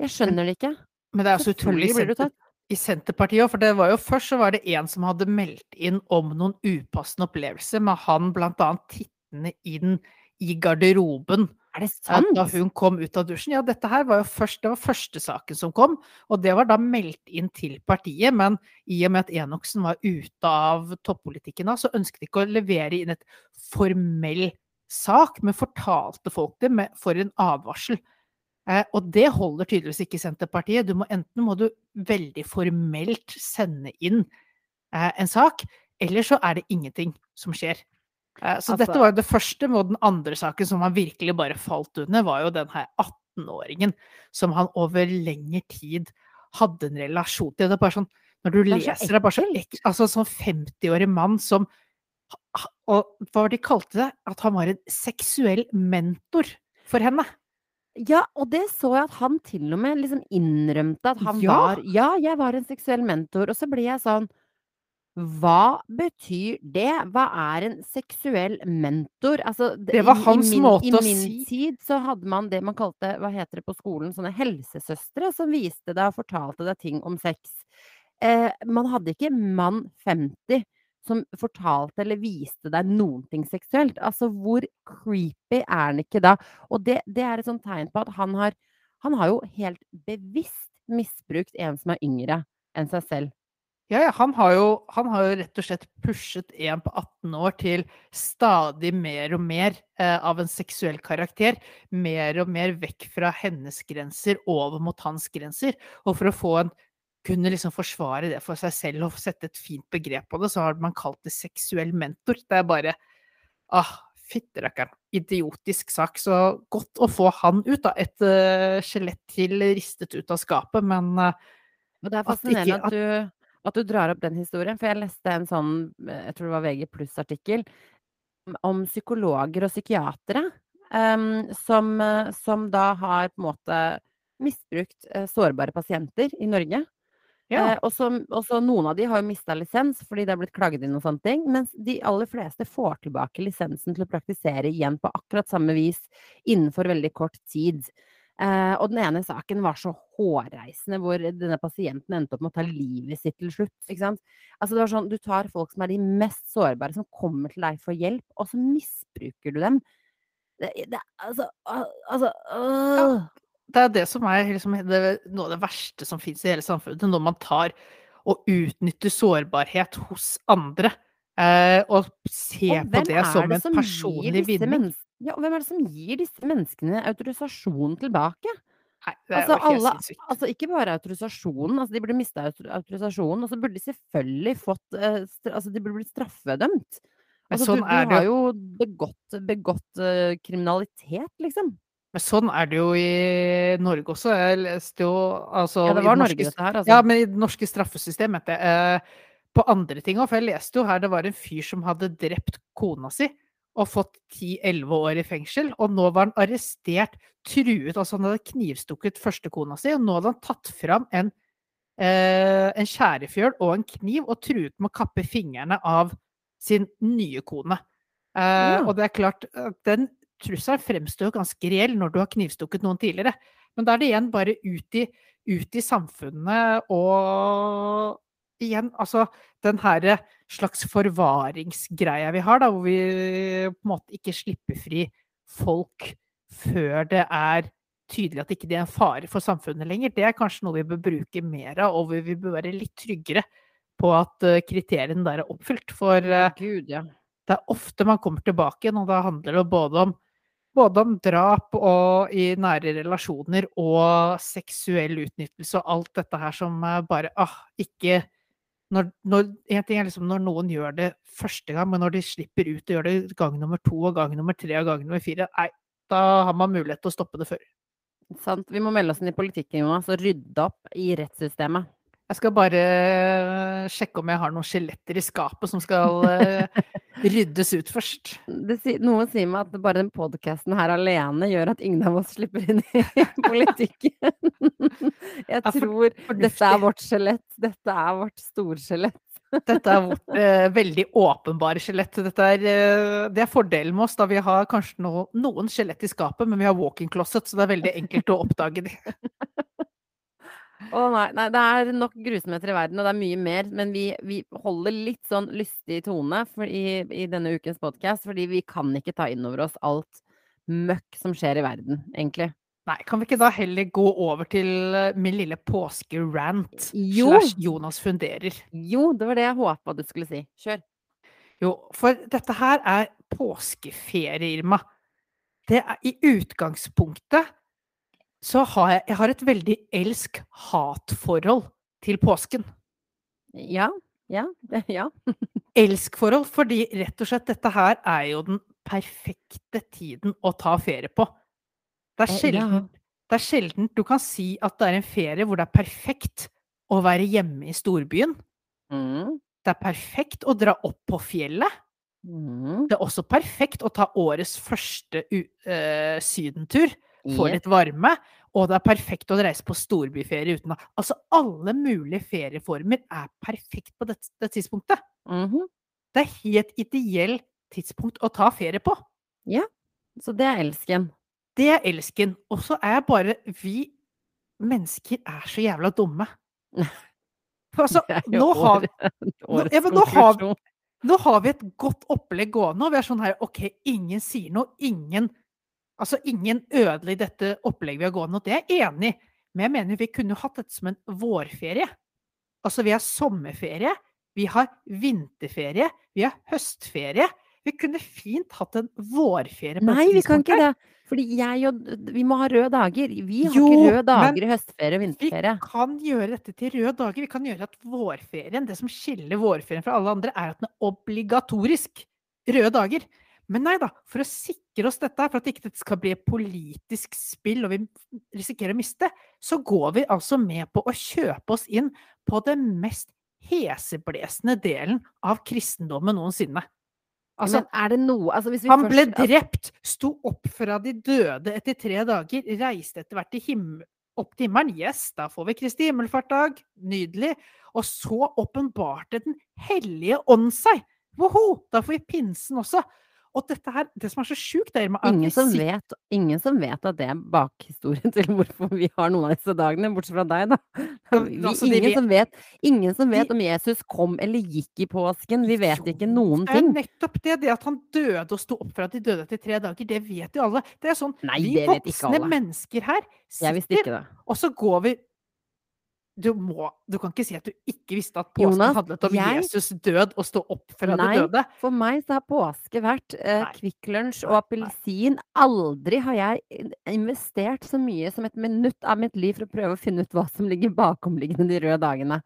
Jeg skjønner det ikke. Men det er så utrolig blir du tatt. I Senterpartiet òg, for det var jo først så var det en som hadde meldt inn om noen upassende opplevelser, med han annet tittende inn i garderoben Er det sant? da hun kom ut av dusjen. Ja, dette her var jo først, det var første saken som kom, og det var da meldt inn til partiet, men i og med at Enoksen var ute av toppolitikken da, så ønsket de ikke å levere inn et formell sak, men fortalte folk det med, for en advarsel. Eh, og det holder tydeligvis ikke Senterpartiet. Du må, enten må du veldig formelt sende inn eh, en sak, eller så er det ingenting som skjer. Eh, så Altså- dette var jo det første, og den andre saken som han virkelig bare falt under, var jo den her 18-åringen som han over lengre tid hadde en relasjon til. Det er bare sånn, når du Det er leser det, er bare så ekkelt. Altså sånn 50-årig mann som Og hva var det de kalte det? At han var en seksuell mentor for henne. Ja, og det så jeg at han til og med liksom innrømte at han Ja. var Ja, jeg var en seksuell mentor. Og så blir jeg sånn Hva betyr det? Hva er en seksuell mentor? Altså, Det var i- i hans min, måte I min tid så hadde man det man kalte, hva heter det på skolen, sånne helsesøstre som viste deg og fortalte deg ting om sex. Eh, man hadde ikke mann 50 som fortalte eller viste deg noen ting seksuelt. Altså, hvor creepy er han ikke da? Og det, det er et sånt tegn på at han har Han har jo helt bevisst misbrukt en som er yngre enn seg selv. Ja, ja, han har, jo, han har jo rett og slett pushet en på 18 år til stadig mer og mer eh, av en seksuell karakter. Mer og mer vekk fra hennes grenser, over mot hans grenser. Og for å få en kunne liksom forsvare det for seg selv og sette et fint begrep på det, så har man kalt det seksuell mentor. Det er bare ah, Fytterakkeren. Idiotisk sak. Så godt å få han ut, da. Et uh, skjelett til ristet ut av skapet, men uh, Og det er At fascinerende ikke- at, du, at du drar opp den historien, for jeg leste en sånn, eh, jeg tror det var VG pluss-artikkel, om psykologer og psykiatere um, som, som da har på en måte misbrukt sårbare pasienter i Norge. Ja. Eh, og så noen av de har jo mista lisens fordi det er blitt klaget inn og sånne ting, mens de aller fleste får tilbake lisensen til å praktisere igjen på akkurat samme vis innenfor veldig kort tid. Eh, og den ene saken var så hårreisende, hvor denne pasienten endte opp med å ta livet sitt til slutt. Ikke sant? Altså det var sånn, Du tar folk som er de mest sårbare, som kommer til deg for hjelp, og så misbruker du dem. Det, det, altså, altså øh. Det er det som er liksom det, noe av det verste som fins i hele samfunnet, når man tar og utnytter sårbarhet hos andre. Eh, og ser Og på det som det en som personlig vinning. Ja, og hvem er det som gir disse menneskene autorisasjon tilbake? Nei, det er Altså, alle, altså ikke bare autorisasjonen, altså de burde mista autorisasjonen, og så burde de selvfølgelig fått eh, Altså de burde blitt straffedømt. Altså sånn du, du det har jo begått, begått uh, kriminalitet, liksom. Men sånn er det jo i Norge også. Jeg leste jo altså Ja, det var Norge norske, dette her, altså. Ja, men i det norske straffesystemet, mente jeg. Eh, på andre ting òg, for jeg leste jo her det var en fyr som hadde drept kona si og fått 10-11 år i fengsel, og nå var han arrestert, truet Altså han hadde knivstukket første kona si, og nå hadde han tatt fram en, eh, en skjærefjøl og en kniv og truet med å kappe fingrene av sin nye kone. Eh, Ja. Og det er klart, den trusselen fremstår jo ganske reell når du har knivstukket noen tidligere. Men da er det igjen bare ut i, ut i samfunnet og igjen, altså den her slags forvaringsgreia vi har, da, hvor vi på en måte ikke slipper fri folk før det er tydelig at ikke de er en fare for samfunnet lenger, det er kanskje noe vi bør bruke mer av, og vi bør være litt tryggere på at eh, kriteriene der er oppfylt. For eh, Gud, ja. det er ofte man kommer tilbake igjen, og da handler det både om, både om drap og i nære relasjoner og seksuell utnyttelse og alt dette her som eh, bare ah, ikke når, når, En ting er liksom når noen gjør det første gang, men når de slipper ut og gjør det gang nummer to og gang nummer tre og gang nummer fire, nei, da har man mulighet til å stoppe det før. Sant. Vi må melde oss inn i politikken, Jonas, og rydde opp i rettssystemet. Jeg skal bare eh, sjekke om jeg har noen skjeletter i skapet som skal eh, ryddes ut først. Det, noen sier meg at bare den podkasten her alene gjør at ingen av oss slipper inn i politikken. Jeg tror dette er vårt skjelett. Dette er vårt storskjelett. Dette er vårt eh, veldig åpenbare skjelett. Er, eh, det er fordelen med oss, da vi har kanskje no, noen skjelett i skapet, men vi har walk-in closet, så det er veldig enkelt å oppdage de. Å nei, nei, det er nok grusomheter i verden, og det er mye mer. Men vi, vi holder litt sånn lystig tone for i, i denne ukens podkast, fordi vi kan ikke ta inn over oss alt møkk som skjer i verden, egentlig. Nei, kan vi ikke da heller gå over til eh, min lille påskerant Jo. slash Jonas funderer? Jo, det var det jeg håpa du skulle si. Kjør. Jo, for dette her er påskeferie, Irma. Det er i utgangspunktet så har jeg, jeg har et veldig elsk-hat-forhold til påsken. Ja. Ja. ja. Elsk-forhold, fordi rett og slett dette her er jo den perfekte tiden å ta ferie på. Det er Eh, sjelden, det er sjelden du kan si at det er en ferie hvor det er perfekt å være hjemme i storbyen. Mm. Det er perfekt å dra opp på fjellet. Mm. Det er også perfekt å ta årets første u eh, sydentur, få Yes. litt varme. Og det er perfekt å reise på storbyferie uten å Altså, alle mulige ferieformer er perfekt på dette, det tidspunktet. Mhm. Det er helt ideell tidspunkt å ta ferie på. Ja. Så det er elsken. Det er elsken. Og så er bare Vi mennesker er så jævla dumme. Altså, nå har, vi årets ja, nå har- konklusjon. nå har vi et godt opplegg gående, og vi er sånn her OK, ingen sier noe. Ingen Altså, ingen ødelegger dette opplegget vi har gående, og det er jeg enig i. Men jeg mener vi kunne hatt dette som en vårferie. Altså, vi har sommerferie, vi har vinterferie, vi har høstferie. Vi kunne fint hatt en vårferie Nei, vi kan ikke det. Fordi jeg og Vi må ha røde dager. Vi har Jo, ikke røde dager i høstferie og vinterferie. Vi kan gjøre dette til røde dager. Vi kan gjøre at vårferien Det som skiller vårferien fra alle andre, er at den er obligatorisk røde dager. Men nei da, for å sikre oss dette, for at ikke dette skal bli et politisk spill og vi risikerer å miste, så går vi altså med på å kjøpe oss inn på den mest heseblesende delen av kristendommen noensinne. Altså, er noe altså hvis vi han først- ble drept, sto opp fra de døde etter tre dager, reiste etter hvert til himmel opp til himmelen. Yes, da får vi Kristi himmelfartsdag. Nydelig. Og så åpenbarte Den hellige ånd seg. Woho! Da får vi pinsen også. Og dette her, det som er så sjukt, er. Ingen som, vet, ingen som vet at det er bakhistorien til hvorfor vi har noen av disse dagene, bortsett fra deg, da. Vi, altså, ingen, vet- som vet, ingen som vet om Jesus kom eller gikk i påsken. Vi vet ikke noen noen Det er ting. nettopp det. Det at han døde og sto opp fra de døde etter tre dager, det vet jo alle. Det er sånn, Nei, vi voksne mennesker her sitter, og så går vi du, må, du kan ikke si at du ikke visste at påsken Jonas, handlet om jeg- Jesus død og stå opp fra Nei. de døde. For meg så har påske vært eh, Kvikk Lunsj og appelsin. Aldri har jeg investert så mye som et minutt av mitt liv for å prøve å finne ut hva som ligger bakomliggende de røde dagene.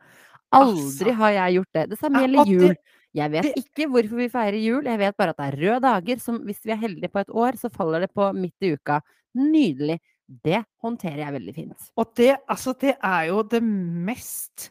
Aldri Altså. har jeg gjort det. Det samme gjelder jul. Jeg vet ikke hvorfor vi feirer jul, jeg vet bare at det er røde dager som hvis vi er heldige på et år, så faller det på midt i uka. Nydelig. Det håndterer jeg veldig fint. Og det, altså, det er jo det mest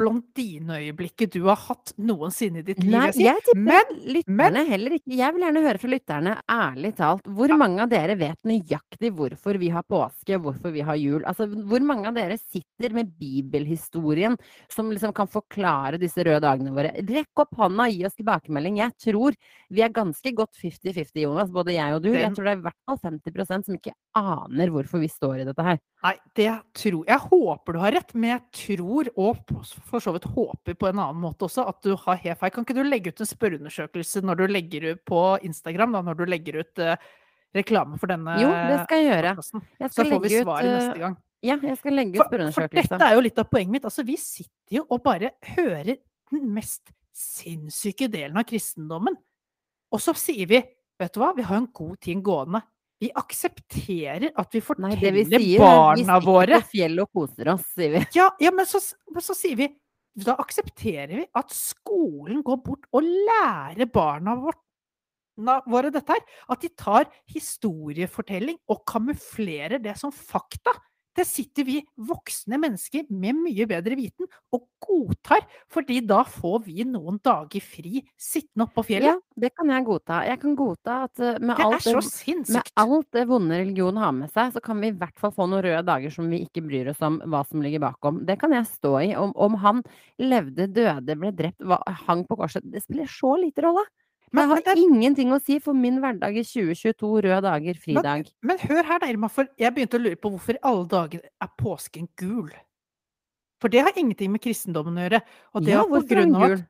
blondineøyeblikket du har hatt noensinne i ditt liv. Nei, jeg jeg tipper Men, lytterne heller ikke. Jeg vil gjerne høre fra lytterne, ærlig talt. Hvor mange av dere vet nøyaktig hvorfor vi har påske, hvorfor vi har jul? Altså, hvor mange av dere sitter med bibelhistorien som liksom kan forklare disse røde dagene våre? Rekk opp hånda og gi oss tilbakemelding. Jeg tror vi er ganske godt 50-50, Jonas, både jeg og du. Jeg tror det er i hvert fall 50% som ikke aner hvorfor vi står i dette her. nei, det tror Jeg håper du har rett, men jeg tror, og for så vidt håper på en annen måte også, at du har helt feil. Kan ikke du legge ut en spørreundersøkelse når du legger ut på Instagram, da, når du legger ut uh, reklame for denne Jo, det skal jeg gjøre. Jeg skal Så får vi svar ut eh, neste gang. Ja, jeg skal legge ut For, for dette er jo litt av poenget mitt. Altså, vi sitter jo og bare hører den mest sinnssyke delen av kristendommen. Og så sier vi, vet du hva, vi har en god ting gående. Vi aksepterer at vi Nei, det vi forteller sier våre. vi barna våre på fjellet og koser oss, sier vi. Ja, ja men, så, så sier vi Da aksepterer vi at skolen går bort og lærer barna vårt, våre dette her. At de tar historiefortelling og kamuflerer det som fakta. Det sitter vi voksne mennesker med mye bedre viten og godtar, fordi da får vi noen dager fri sittende oppe på Ja, det kan jeg godta. Jeg kan godta at eh, med det alt det, med alt det vonde religion har med seg, så kan vi i hvert fall få noen røde dager som vi ikke bryr oss om hva som ligger bakom. Det kan jeg stå i. Om, om han levde, døde, ble drept, hang på korset, det spiller så lite rolle. Det har men det- ingenting å si for min hverdag i 2022, røde dager, fridag. Men hør her, Irma, for jeg begynte å lure på hvorfor i alle dager er påsken gul? For det har ingenting med kristendommen å gjøre. Og det Ja, er på grunn av gul? at,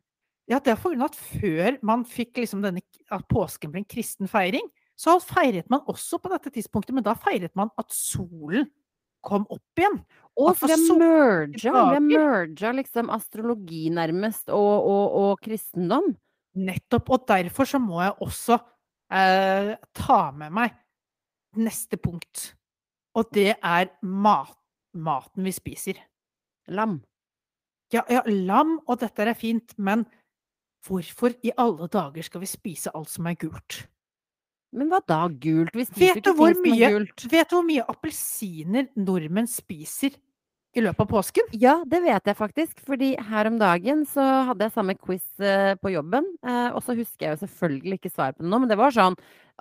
ja, det er på grunn av at før man fikk liksom denne, at påsken ble en kristen feiring, så feiret man også på dette tidspunktet, men da feiret man at solen kom opp igjen. Og for så merga, merga liksom astrologi nærmest, og, og, og kristendom. Nettopp. Og derfor så må jeg også eh, ta med meg neste punkt. Og det er mat, maten vi spiser. Lam. Ja, ja, lam og dette er fint, men hvorfor i alle dager skal vi spise alt som er gult? Men hva da gult? Vi spiser Vet ikke ting som er gult. vet du hvor mye appelsiner nordmenn spiser i løpet av påsken? Ja, det vet jeg faktisk, fordi her om dagen så hadde jeg samme quiz eh, på jobben, eh, og så husker jeg jo selvfølgelig ikke svaret på det nå, men det var sånn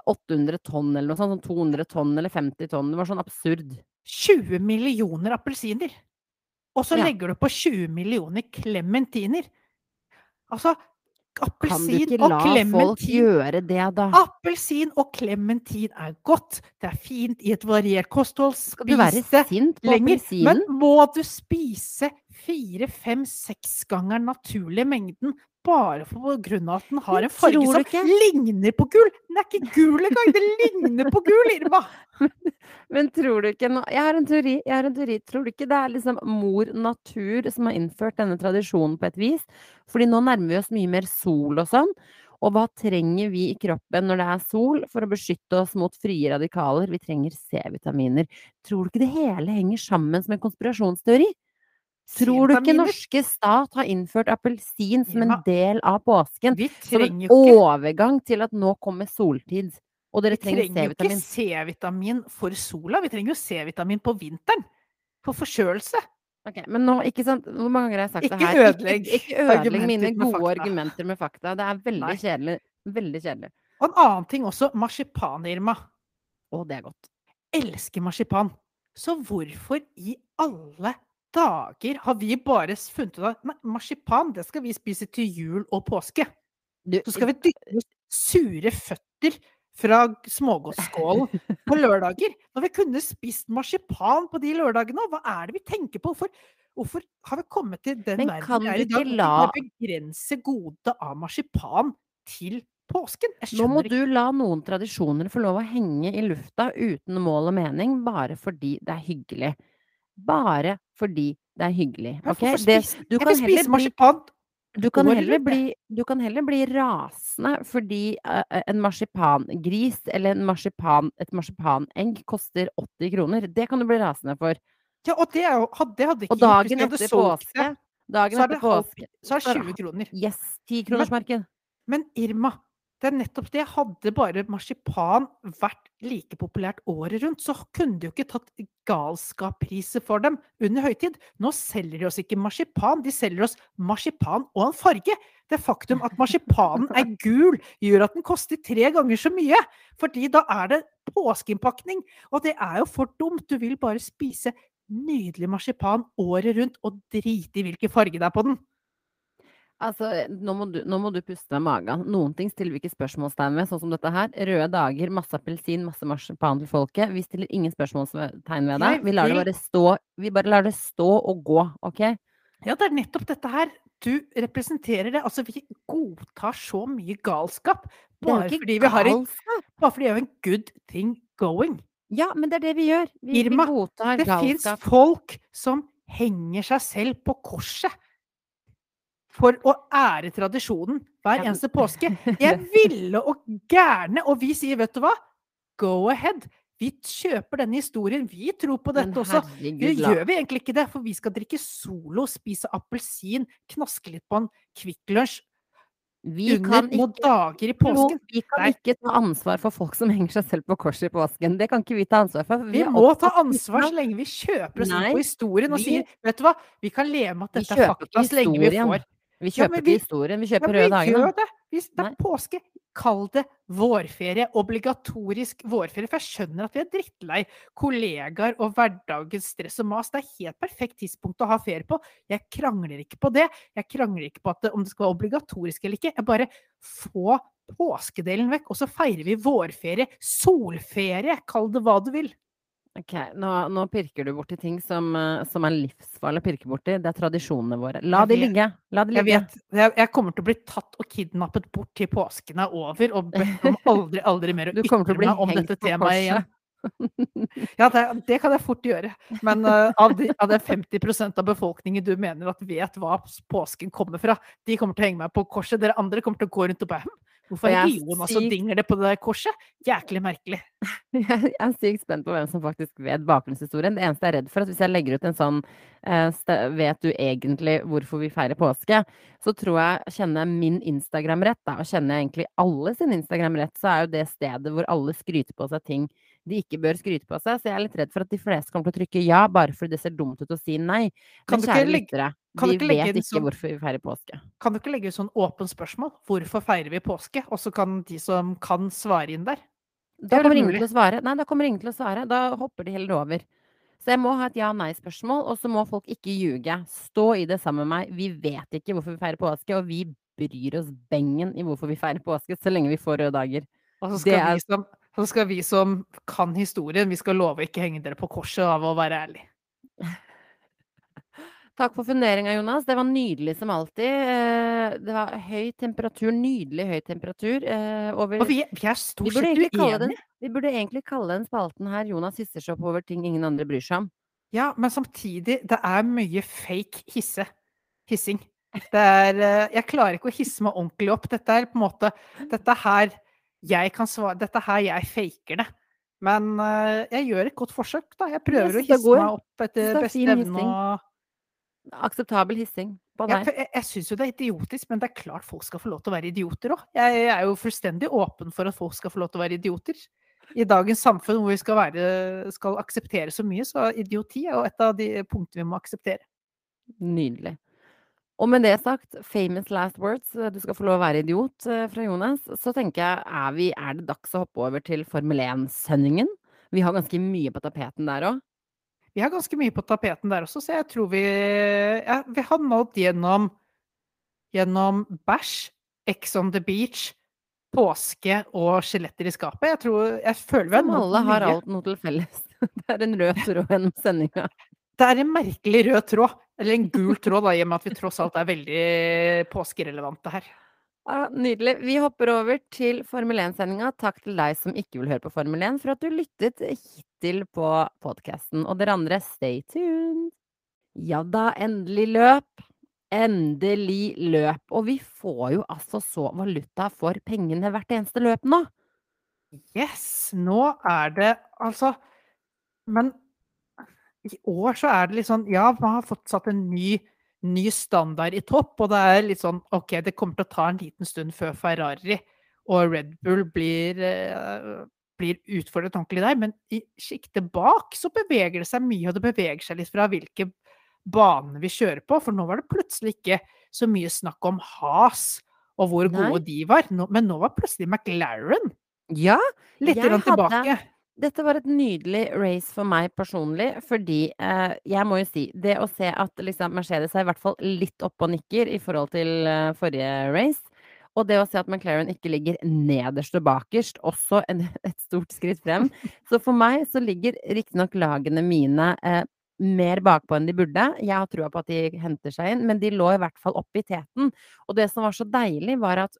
800 tonn eller noe sånt, sånn 200 tonn eller 50 tonn, det var sånn absurd. 20 millioner appelsiner. Og så Ja. legger du på 20 millioner klementiner. Altså, Kan du appelsin ikke og la folk klementin gjøre det, da? Appelsin og klementin er godt. Det er fint i et variert kosthold. Skal du være sint på lenger. Men må du spise fire, fem, seks ganger naturlig mengden bare på grunn av at den har en farge som ligner på gul? Den er ikke gul engang! Det ligner på gul, Irma! Men tror du ikke Jeg har en teori. Jeg har en teori. Tror du ikke det er liksom mor natur som har innført denne tradisjonen på et vis? Fordi nå nærmer vi oss mye mer sol og sånn. Og hva trenger vi i kroppen når det er sol for å beskytte oss mot frie radikaler? Vi trenger C-vitaminer. Tror du ikke det hele henger sammen som en konspirasjonsteori? Tror du ikke norske stat har innført appelsin som en del av påsken? Vi Som en ikke overgang til at nå kommer soltid. Og dere trenger C-vitamin. Vi trenger jo ikke C-vitamin. For sola, vi trenger jo C-vitamin på vinteren. For forkjølelse. Ok, men nå, ikke sant, hvor mange ganger har jeg sagt det her? ødelegg ikke, ikke ødelegg mine gode argumenter med fakta. Det er veldig Nei. kjedelig. Veldig kjedelig. Og en annen ting også, marsipan, Irma. Å, det er godt. Elsker marsipan. Så hvorfor i alle dager har vi bare funnet ut at nei, marsipan, det skal vi spise til jul og påske. Så skal vi dytte sure føtter fra smågodtskålen på lørdager, når vi kunne spist marsipan på de lørdagene. Hva er det vi tenker på? Hvorfor hvorfor har vi kommet til den verden vi er i dag, la Begrense godet av marsipan til påsken? Nå må du la noen tradisjoner få lov å henge i lufta uten mål og mening, bare fordi det er hyggelig. Bare fordi det er hyggelig, Okay? Det du kan heller bli du kan heller bli du kan heller bli rasende fordi, eh, en marsipangris eller en marsipan et marsipanegg koster 80 kroner. Det kan du bli rasende for. Ja, og det er jo had det hadde ikke gjort hvis dagen hadde etter påske dagen Så er det etter påske så er så er det 20 kroner. Yes, Men tikronersmarked. men Irma, det er nettopp det. Hadde bare marsipan vært like populært året rundt, så kunne de jo ikke tatt galskapspriser for dem under høytid. Nå selger de oss ikke marsipan, de selger oss marsipan og en farge. Det faktum at marsipanen er gul, gjør at den koster tre ganger så mye. Fordi da er det påskeinnpakning. Og det er jo for dumt. Du vil bare spise nydelig marsipan året rundt og drite i hvilken farge det er på den. Altså, nå må du nå må du puste med magen. Noen ting stiller vi ikke spørsmålstegn ved, sånn som dette her. Røde dager, masse appelsin, masse marsipan til folket. Vi stiller ingen spørsmålstegn ved det. Vi lar det bare stå vi bare lar det stå og gå, OK? Ja, det er nettopp dette her. Du representerer det. Altså, vi godtar så mye galskap Det bare fordi vi har en galskap! bare fordi vi har en good thing going. Ja, men det er det vi gjør. Vi vi Irma, godtar det fins folk som henger seg selv på korset for å ære tradisjonen hver eneste påske. Jeg ville og gærne, og vi sier, vet du hva? Go ahead. Vi kjøper denne historien. Vi tror på dette også. Det gjør vi egentlig ikke det, for vi skal drikke Solo, spise appelsin, knaske litt på en Kvikk Lunsj Vi under kan ikke dager i påsken. vi kan Nei. ikke ta ansvar for folk som henger seg selv på korset i påsken. Det kan ikke vi ta ansvar for. Vi, Vi må ta ansvar så lenge vi kjøper oss inn på historien og vi sier vet du hva, vi kan leve med at dette er fakta så lenge vi får Vi Ja, kjøper ikke historien, vi kjøper ja, røde vi dagene. gjør det! Hvis det Nei. er påske, kall det vårferie. Obligatorisk vårferie. For jeg skjønner at vi er drittlei kollegaer og hverdagens stress og mas. Det er helt perfekt tidspunkt å ha ferie på. Jeg krangler ikke på det. Jeg krangler ikke på det, om det skal være obligatorisk eller ikke. Jeg bare få påskedelen vekk, og så feirer vi vårferie. Solferie! Kall det hva du vil. Ok, nå, nå pirker du borti ting som, eh, som er livsfarlig å pirke borti. Det er tradisjonene våre. La de ligge. La de Jeg vet, jeg, jeg kommer til å bli tatt og kidnappet bort til påsken er over, og bedt om aldri, aldri mer å ytre meg om dette temaet igjen. Ja, det, det kan jeg fort gjøre. Men uh, av, de, av den 50% av befolkningen du mener at vet hva påsken kommer fra, de kommer til å henge meg på korset. Dere andre kommer til å gå rundt og bare Hvorfor er Jonas og dingler det på det der korset? Jæklig merkelig. Jeg er sykt spent på hvem som faktisk vet bakgrunnshistorien. Det eneste jeg er redd for, at hvis jeg legger ut en sånn eh, Vet du egentlig hvorfor vi feirer påske? Så tror jeg, kjenner jeg min Instagram rett, da, og kjenner jeg egentlig alle sin Instagram rett, så er jo det stedet hvor alle skryter på seg ting de ikke bør skryte på seg. Så jeg er litt redd for at de fleste kommer til å trykke ja, bare fordi det ser dumt ut å si nei. Kan Men du kjære lyttere, de vi vet ikke sånn- hvorfor vi feirer påske. Kan du ikke legge ut sånn åpent spørsmål? Hvorfor feirer vi påske? Og så kan de som kan, svare inn der. Da er kommer ingen til å svare. Nei, da kommer ingen til å svare. Da hopper de heller over. Så jeg må ha et ja-nei-spørsmål, og så må folk ikke ljuge. Stå i det sammen med meg. Vi vet ikke hvorfor vi feirer påske, og vi bryr oss bengen i hvorfor vi feirer påske, så lenge vi får røde dager. Og så Det skal, er- vi som, så skal vi som kan historien, vi skal love å ikke henge dere på korset av å være ærlig. Takk for funderinga, Jonas. Det var nydelig som alltid. Eh, Det var høy temperatur, nydelig høy temperatur. eh, Over Og vi, vi er stort sett kalle den, vi burde egentlig kalle den spalten her 'Jonas hisser seg opp over ting ingen andre bryr seg om'. Ja, men samtidig, det er mye fake hisse. Hissing. Det er eh, Jeg klarer ikke å hisse meg ordentlig opp. Dette er på en måte Dette her jeg kan svare Dette her jeg faker det. Men uh, jeg gjør et godt forsøk, da. Jeg prøver å det er hisse meg opp etter er beste evne og Akseptabel hissing Ja, jeg, jeg syns jo det er idiotisk, men det er klart folk skal få lov til å være idioter òg. Jeg, jeg er jo fullstendig åpen for at folk skal få lov til å være idioter. I dagens samfunn hvor vi skal, være, skal akseptere så mye, så idioti er jo et av de punktene vi må akseptere. Nydelig. Og med det sagt, famous last words, eh, du skal få lov å være idiot eh, fra Jonas, så tenker jeg, er, vi, er det dags å hoppe over til Formel 1-sendingen? Vi har ganske mye på tapeten der òg. vi har ganske mye på tapeten der også, så jeg tror vi ja, Vi har nådd gjennom gjennom bæsj, Ex on the beach, påske og skjeletter i skapet. Jeg tror Jeg føler vi har Som mye. alle har alt noe til felles. Det er en rød tråd gjennom sendinga. Det er en merkelig rød tråd. Eller en gul tråd, da, i og med at vi tross alt er veldig påskerelevante her. Ja, nydelig. Vi hopper over til Formel 1-sendinga. Takk til deg som ikke vil høre på Formel 1, for at du lyttet hittil på podkasten. Og dere andre, stay tuned. Ja da, endelig løp. Endelig løp. Og vi får jo altså så valuta for pengene hvert eneste løp nå. Yes! Nå er det altså Men i år så er det litt sånn Ja, man har fått satt en ny, ny standard i topp, og det er litt sånn OK, det kommer til å ta en liten stund før Ferrari og Red Bull blir, uh, blir utfordret ordentlig der, men i sjiktet bak så beveger det seg mye, og det beveger seg litt fra hvilke baner vi kjører på, for nå var det plutselig ikke så mye snakk om Has og hvor Nei. gode de var, men nå var plutselig McLaren Ja, litt Jeg grann hadde- tilbake. Dette var et nydelig race for meg personlig, fordi eh, jeg må jo si Det å se at liksom, Mercedes er i hvert fall litt oppe og nikker i forhold til eh, forrige race, og det å se at McLaren ikke ligger nederst og bakerst, også en, et stort skritt frem. Så for meg så ligger riktignok lagene mine eh, mer bakpå enn de burde. Jeg har trua på at de henter seg inn, men de lå i hvert fall oppe i teten. Og det som var så deilig, var at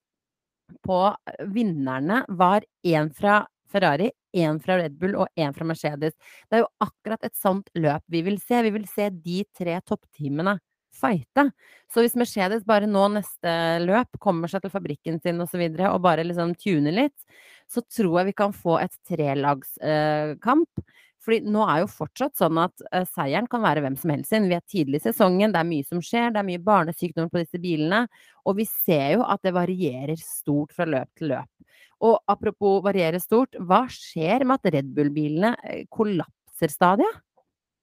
på eh, vinnerne var én fra Ferrari, én fra Red Bull og én fra Mercedes. Det er jo akkurat et sånt løp vi vil se. Vi vil se de tre toppteamene fighte. Så hvis Mercedes bare nå neste løp kommer seg til fabrikken sin osv. Og, så videre, og bare liksom tuner litt, så tror jeg vi kan få et trelagskamp. Fordi nå er jo fortsatt sånn at eh, seieren kan være hvem som helst sin. Vi er tidlig i sesongen, det er mye som skjer, det er mye barnesykdom på disse bilene. Og vi ser jo at det varierer stort fra løp til løp. Og apropos variere stort, hva skjer med at Red Bull-bilene eh, kollapser stadig?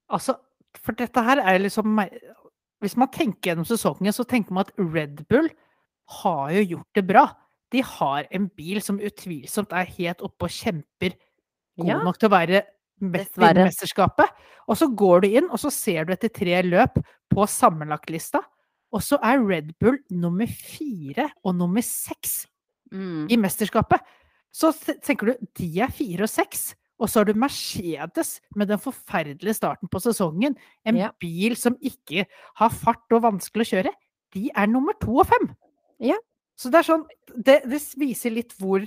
Altså, for dette her er liksom Hvis man tenker gjennom sesongen, så tenker man at Red Bull har jo gjort det bra. De har en bil som utvilsomt er helt oppe og kjemper god Ja. nok til å være best i mesterskapet. Og så går du inn, og så ser du etter tre løp på sammenlagtlista, og så er Red Bull nummer fire og nummer seks Mm. i mesterskapet. Så tenker du de er fire og seks, og så har du Mercedes med den forferdelige starten på sesongen. En Ja. bil som ikke har fart og vanskelig å kjøre. De er nummer to og fem. Ja. Så det er sånn Det, det viser litt hvor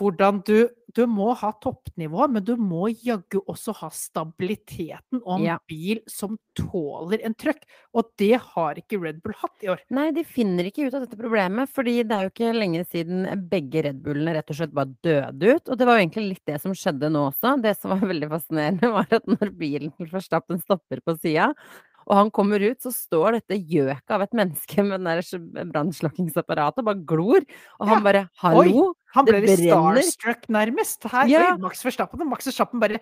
hvordan du, du må ha toppnivå, men du må jaggu også ha stabiliteten og en Ja. bil som tåler en trøkk. Og det har ikke Red Bull hatt i år. Nei, de finner ikke ut av dette problemet, fordi det er jo ikke lenge siden begge Red Bullene rett og slett bare døde ut. Og det var jo egentlig litt det som skjedde nå også. Det som var veldig fascinerende, var at når bilen til Verstappen stopper på sida, og han kommer ut, så står dette gjøket av et menneske med den der brannslokkingsapparatet og bare glor. Og han Ja. bare 'hallo'? Han Det ble litt brenner. starstruck, nærmest. Her, Ja. oi, Max Verstappen og Max Verstappen bare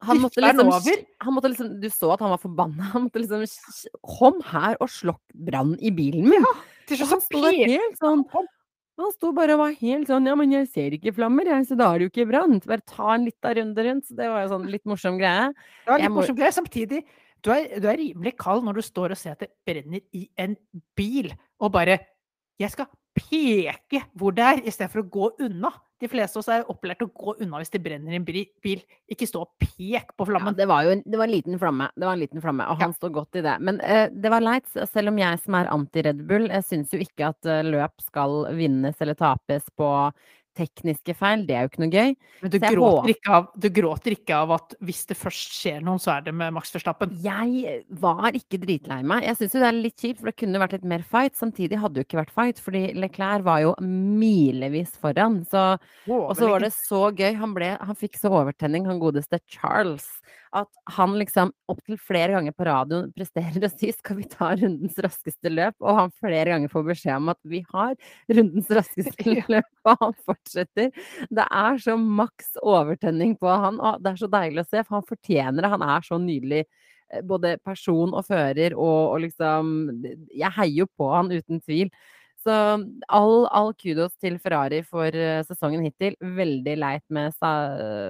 Han måtte liksom, han måtte liksom Du så at han var forbanna. Han måtte liksom Kom her og slokk brann i bilen min! til slutt han så helt sånn han Han sto bare og var helt sånn Ja, men jeg ser ikke flammer, jeg, så da er det jo ikke brann. Bare ta en liten runde rundt. Så det var jo sånn litt morsom greie. Det var litt må- morsom greie. Samtidig, du er, du er rimelig kald når du står og ser at det brenner i en bil, og bare Jeg skal peke hvor det er, istedenfor å gå unna. De fleste av oss er opplært til å gå unna hvis det brenner i en bil. Ikke stå og pek på Ja, flammen. det var jo en, det var en liten flamme. Det var en liten flamme, og Ja. han står godt i det. Men uh, det var leit, selv om jeg som er anti-Red Bull, jeg syns jo ikke at uh, løp skal vinnes eller tapes på tekniske feil. Det er jo ikke noe gøy. Men du gråter, ikke av, du gråter ikke av at hvis det først skjer noe, så er det med Max Verstappen. Jeg var ikke dritlei meg. Jeg syns jo det er litt kjipt, for det kunne vært litt mer fight. Samtidig hadde det jo ikke vært fight, fordi Leclerc var jo milevis foran. Så Og så var det så gøy. Han, ble, han fikk så overtenning, han godeste Charles, at han liksom opptil flere ganger på radioen presterer å si 'skal vi ta rundens raskeste løp', og han flere ganger får beskjed om at vi har rundens raskeste løp, og han fortsetter. Det er så maks overtenning på han, og det er så deilig å se, for han fortjener det. Han er så nydelig. eh, Både person og fører, og, og liksom Jeg heier jo på han uten tvil. Så all, all kudos til Ferrari for eh, sesongen hittil. Veldig leit med,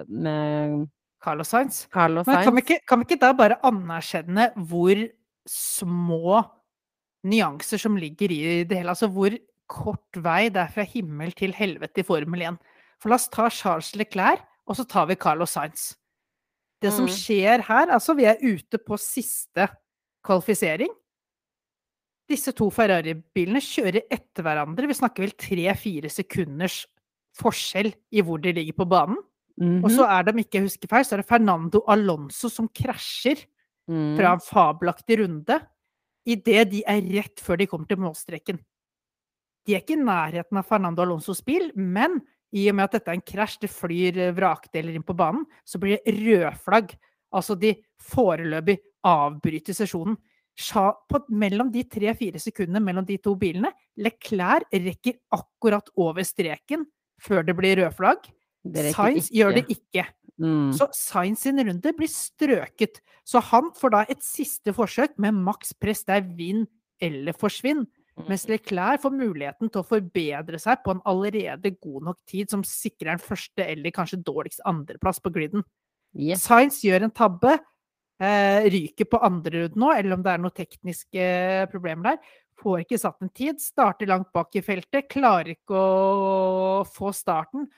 med Carlos Sainz. Carlos Men kan vi, ikke, kan vi ikke da bare anerkjenne hvor små nyanser som ligger i det hele? Altså hvor kort vei det er fra himmel til helvete i Formel 1. For la oss ta Charles Leclerc, og så tar vi Carlos Sainz. Det som Mm. skjer her, altså vi er ute på siste kvalifisering. Disse to Ferrari-bilene kjører etter hverandre. Vi snakker vel tre-fire sekunders forskjell i hvor de ligger på banen. Og så Mhm. er det, om ikke jeg husker feil, så er det Fernando Alonso som krasjer Mm. fra en fabelaktig runde idet de er rett før de kommer til målstreken. De er ikke i nærheten av Fernando Alonsos bil, men i og med at dette er en krasj, det flyr eh, vrakdeler inn på banen, så blir det rødflagg. Altså de foreløpig avbryter sesjonen. På, mellom de tre-fire sekundene mellom de to bilene, Leclerc rekker akkurat over streken før det blir rød flagg. Det rekker Sainz gjør det ikke. Mm. Så Sainz sin runde blir strøket. Så han får da et siste forsøk med maks press. Det er vinn eller forsvinn. Mens Mm. Leclerc får muligheten til å forbedre seg på en allerede god nok tid som sikrer en første eller kanskje dårligst andreplass på griden. Yes. Sainz gjør en tabbe, eh, ryker på andre runde nå, eller om det er noen tekniske problemer der. Får ikke satt en tid, starter langt bak i feltet, klarer ikke å få starten,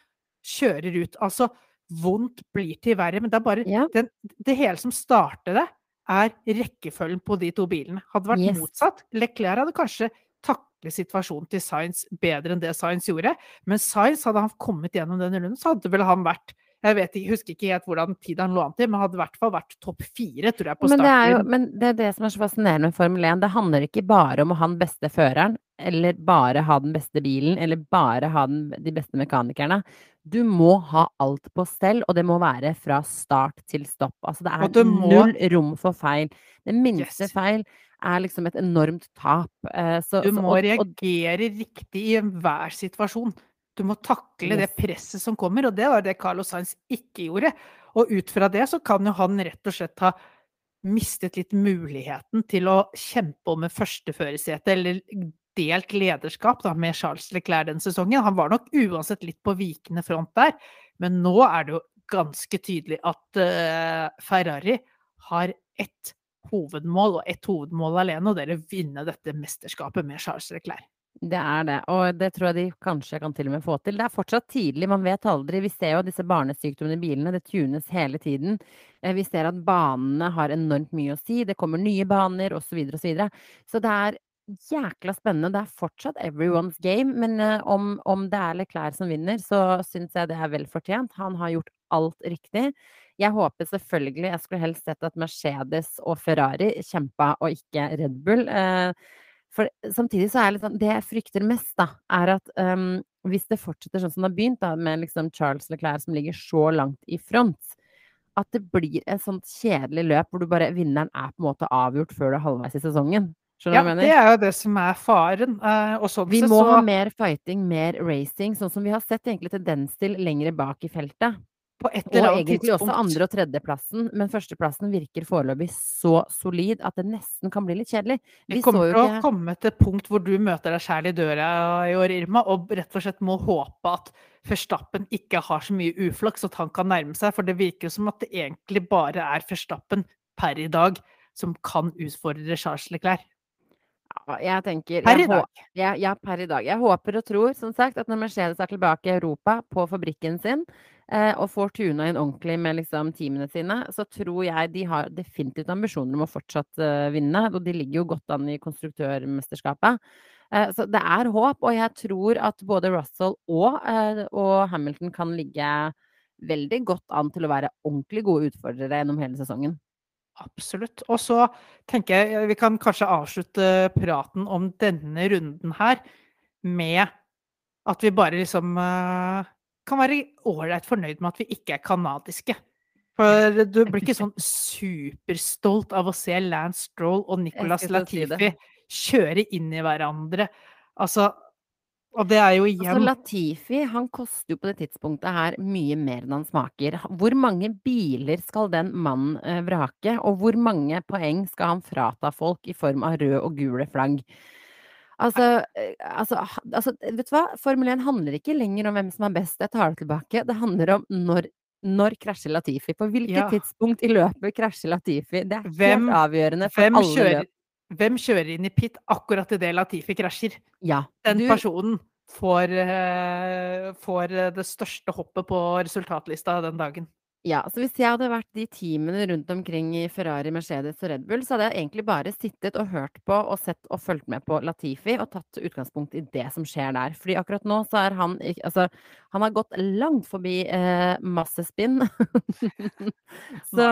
kjører ut. Altså, vondt blir til verre, men det er bare Ja. den, det hele som starter det, er rekkefølgen på de to bilene. Hadde det vært Yes. motsatt, Leclerc hadde kanskje taklet situasjonen til Sainz bedre enn det Sainz gjorde, men Sainz, hadde han kommet gjennom den runden, så hadde vel han vært jeg vet husker ikke helt hvordan tid han lå an til, men hadde i hvert fall vært topp fire, tror jeg, på Men det, er jo, starten. men det er det som er så fascinerende med Formel 1. Det handler ikke bare om å ha den beste føreren, eller bare ha den beste bilen, eller bare ha den, de beste mekanikerne. Du må ha alt på stell, og det må være fra start til stopp. Altså det er må- null rom for feil. Det minste Yes. feil er liksom et enormt tap. Eh, så, Du så, må og, og, reagere riktig i enhver situasjon. Du må takle det presset som kommer, og det var det Carlos Sainz ikke gjorde. Og ut fra det så kan jo han rett og slett ha mistet litt muligheten til å kjempe om en førsteførersete, eller delt lederskap da, med Charles Leclerc den sesongen. Han var nok uansett litt på vikende front der, men nå er det jo ganske tydelig at uh, Ferrari har ett hovedmål, og ett hovedmål alene, og det er å vinne dette mesterskapet med Charles Leclerc. Det er det, og det tror jeg de kanskje kan til og med få til. Det er fortsatt tidlig, man vet aldri. Vi ser jo disse barnesykdommene i bilene, det tunes hele tiden. Eh, Vi ser at banene har enormt mye å si, det kommer nye baner osv. osv. Så, videre. så det er jækla spennende. Det er fortsatt everyone's game, men eh, om, om det er Leclerc som vinner, så syns jeg det er vel fortjent. Han har gjort alt riktig. Jeg håper selvfølgelig, jeg skulle helst sett at Mercedes og Ferrari kjempa, og ikke Red Bull. Eh, for samtidig så er det sånn Det jeg frykter mest, da, er at um, hvis det fortsetter sånn som det har begynt, da, med liksom Charles Leclerc som ligger så langt i front, at det blir et sånt kjedelig løp hvor du bare Vinneren er på en måte avgjort før du er halvveis i sesongen. Skjønner Ja, det er jo det som er faren. eh, sånn Vi må så ha mer fighting, mer racing, sånn som vi har sett egentlig tendens til lengre bak i feltet. Og egentlig også andre- og tredjeplassen, men førsteplassen virker foreløpig så solid at det nesten kan bli litt kjedelig. Vi Vi kommer til å ikke komme til et punkt hvor du møter deg sjæl i døra i år, Irma, og rett og slett må håpe at Verstappen ikke har så mye uflaks at han kan nærme seg, for det virker som at det egentlig bare er Verstappen per i dag som kan utfordre Charles Leclerc. Ja, jeg tenker Per i dag. Ja, ja, per i dag. Jeg håper og tror, som sagt, at når Mercedes er tilbake i Europa, på fabrikken sin, og får tuna inn ordentlig med liksom, teamene sine, så tror jeg de har definitivt ambisjoner om å fortsatt eh, vinne. Og de ligger jo godt an i konstruktørmesterskapet. Eh, så det er håp, og jeg tror at både Russell og, eh, og Hamilton kan ligge veldig godt an til å være ordentlig gode utfordrere gjennom hele sesongen. Absolutt. Og så tenker jeg vi kan kanskje avslutte praten om denne runden her med at vi bare liksom eh, kan være ålreit fornøyd med at vi ikke er kanadiske. For du blir ikke sånn superstolt av å se Lance Stroll og Nicolas. Latifi kjøre inn i hverandre. Altså Og det er jo Altså, Latifi han koster jo på det tidspunktet her mye mer enn han smaker. Hvor mange biler skal den mannen eh, vrake, og hvor mange poeng skal han frata folk i form av røde og gule flagg? Altså, eh, altså, altså, vet du hva? Formel 1 handler ikke lenger om hvem som er best, jeg tar det tilbake. Det handler om når Når krasjer Latifi? På hvilket Ja. tidspunkt i løpet krasjer Latifi? Det er Hvem- helt avgjørende for alle kjører, løp. hvem kjører inn i pit akkurat idet Latifi krasjer? Ja. Den Du, personen får, eh, får det største hoppet på resultatlista den dagen. Ja, så hvis jeg hadde vært de teamene rundt omkring i Ferrari, Mercedes og Red Bull, så hadde jeg egentlig bare sittet og hørt på og sett og fulgt med på Latifi og tatt utgangspunkt i det som skjer der. Fordi akkurat nå så er han Altså, han har gått langt forbi eh, masse spinn. så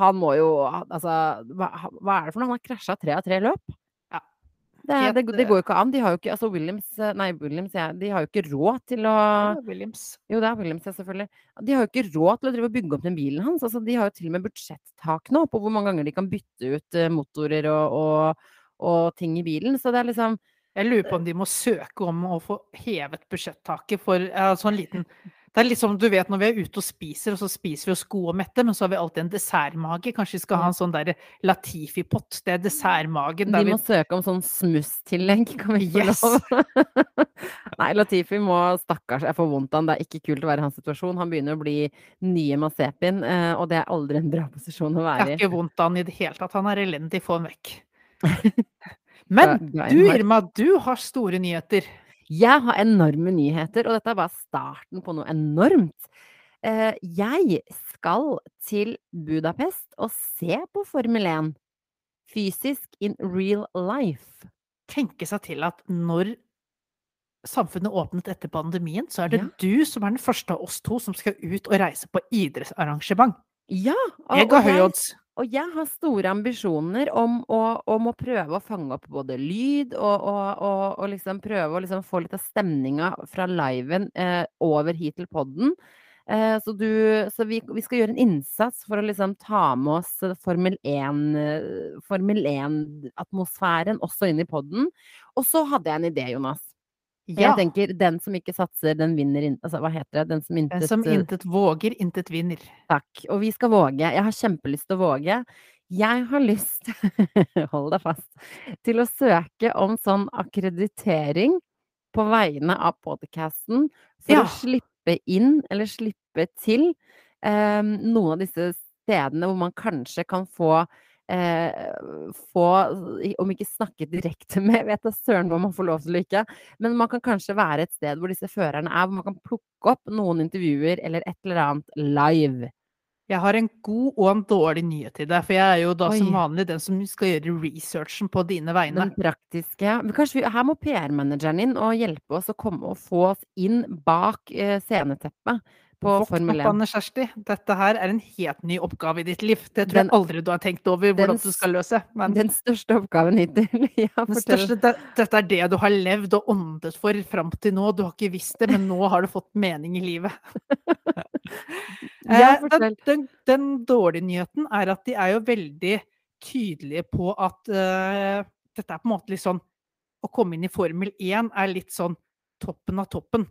han må jo Altså, hva, hva er det for noe? Han har krasja tre av tre løp. Det, det, det går jo ikke an. De har jo ikke Altså, Williams eh, Nei, Williams, ja, de har jo ikke råd til å Williams. jo, det er Williams, ja, selvfølgelig. De har jo ikke råd til å drive og bygge opp den bilen hans. Altså, de har jo til og med budsjettak nå på hvor mange ganger de kan bytte ut eh, motorer og, og, og ting i bilen. Så det er liksom Jeg lurer på om de må søke om å få hevet budsjettaket for altså en liten Det er litt som du vet når vi er ute og spiser, og så spiser vi oss gode og mette, men så har vi alltid en dessertmage. Kanskje vi skal ha en sånn der Latifi-pott. Det er dessertmagen. De må vi søke om sånn smusstillegg, kan vi ikke Yes. lov? Nei, Latifi må Stakkars, jeg får vondt av han. Det er ikke kult å være i hans situasjon. Han begynner å bli nye Masepin, eh, og det er aldri en bra posisjon å være i. Jeg har ikke vondt av han i det hele tatt. Han er elendig. Få han vekk. Men Du Irma, du har store nyheter. Jeg har enorme nyheter, og dette er bare starten på noe enormt. Eh, jeg skal til Budapest og se på Formel 1 fysisk in real life. Tenke seg til at når samfunnet åpnet etter pandemien, så er det Ja. du som er den første av oss to som skal ut og reise på idrettsarrangement. Ja, og, Jeg ga høy odds. Og jeg har store ambisjoner om å, om å prøve å fange opp både lyd og, og, og, og liksom prøve å liksom få litt av stemninga fra liven eh, over hit til podden. Eh, så du, så vi, vi skal gjøre en innsats for å liksom ta med oss Formel 1, eh, Formel 1-atmosfæren også inn i podden. Og så hadde jeg en idé, Jonas. Ja. Jeg tenker den som ikke satser, den vinner in... Altså, hva heter det? Den som intet som eh, intet våger, intet vinner. Takk. Og vi skal våge. Jeg har kjempelyst til å våge. Jeg har lyst, hold deg fast, til å søke om sånn akkreditering på vegne av podcasten for Ja. å slippe inn, eller slippe til, um, noen av disse stedene hvor man kanskje kan få eh, få, om ikke snakke direkte med, vet da søren hva man får lov til å ikke, men man kan kanskje være et sted hvor disse førerne er, hvor man kan plukke opp noen intervjuer eller et eller annet live. Jeg har en god og en dårlig nyhet til deg, for jeg er jo da som vanlig den som skal gjøre researchen på dine vegne. Den praktiske Men Kanskje vi, her må PR-manageren inn og hjelpe oss å komme og få oss inn bak eh, sceneteppet på Våkn Formel opp, Anne Kjersti. Dette her er en helt ny oppgave i ditt liv. Det tror Den- jeg aldri du har tenkt over hvordan den du skal løse. Men Den største oppgaven hittil. Ja, største, det, dette er det du har levd og åndet for fram til nå. Du har ikke visst det, men nå har du fått mening i livet. Ja, Eh, den, den, den dårlige nyheten er at de er jo veldig tydelige på at uh, dette er på en måte litt sånn Å komme inn i Formel 1 er litt sånn toppen av toppen.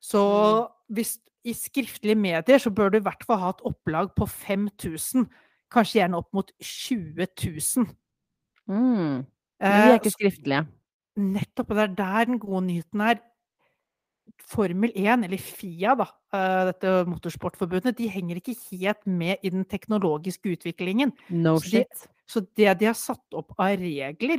Så Mm. hvis i skriftlige medier så bør du i hvert fall ha et opplag på 5000. Kanskje gjerne opp mot 20 000. Mm. Men vi Eh, er ikke skriftlige. Nettopp. Og det er der den gode nyheten er. Formel 1, eller FIA, da, eh, dette motorsportforbundet, de henger ikke helt med i den teknologiske utviklingen. No Så de- Så det de har satt opp av regler,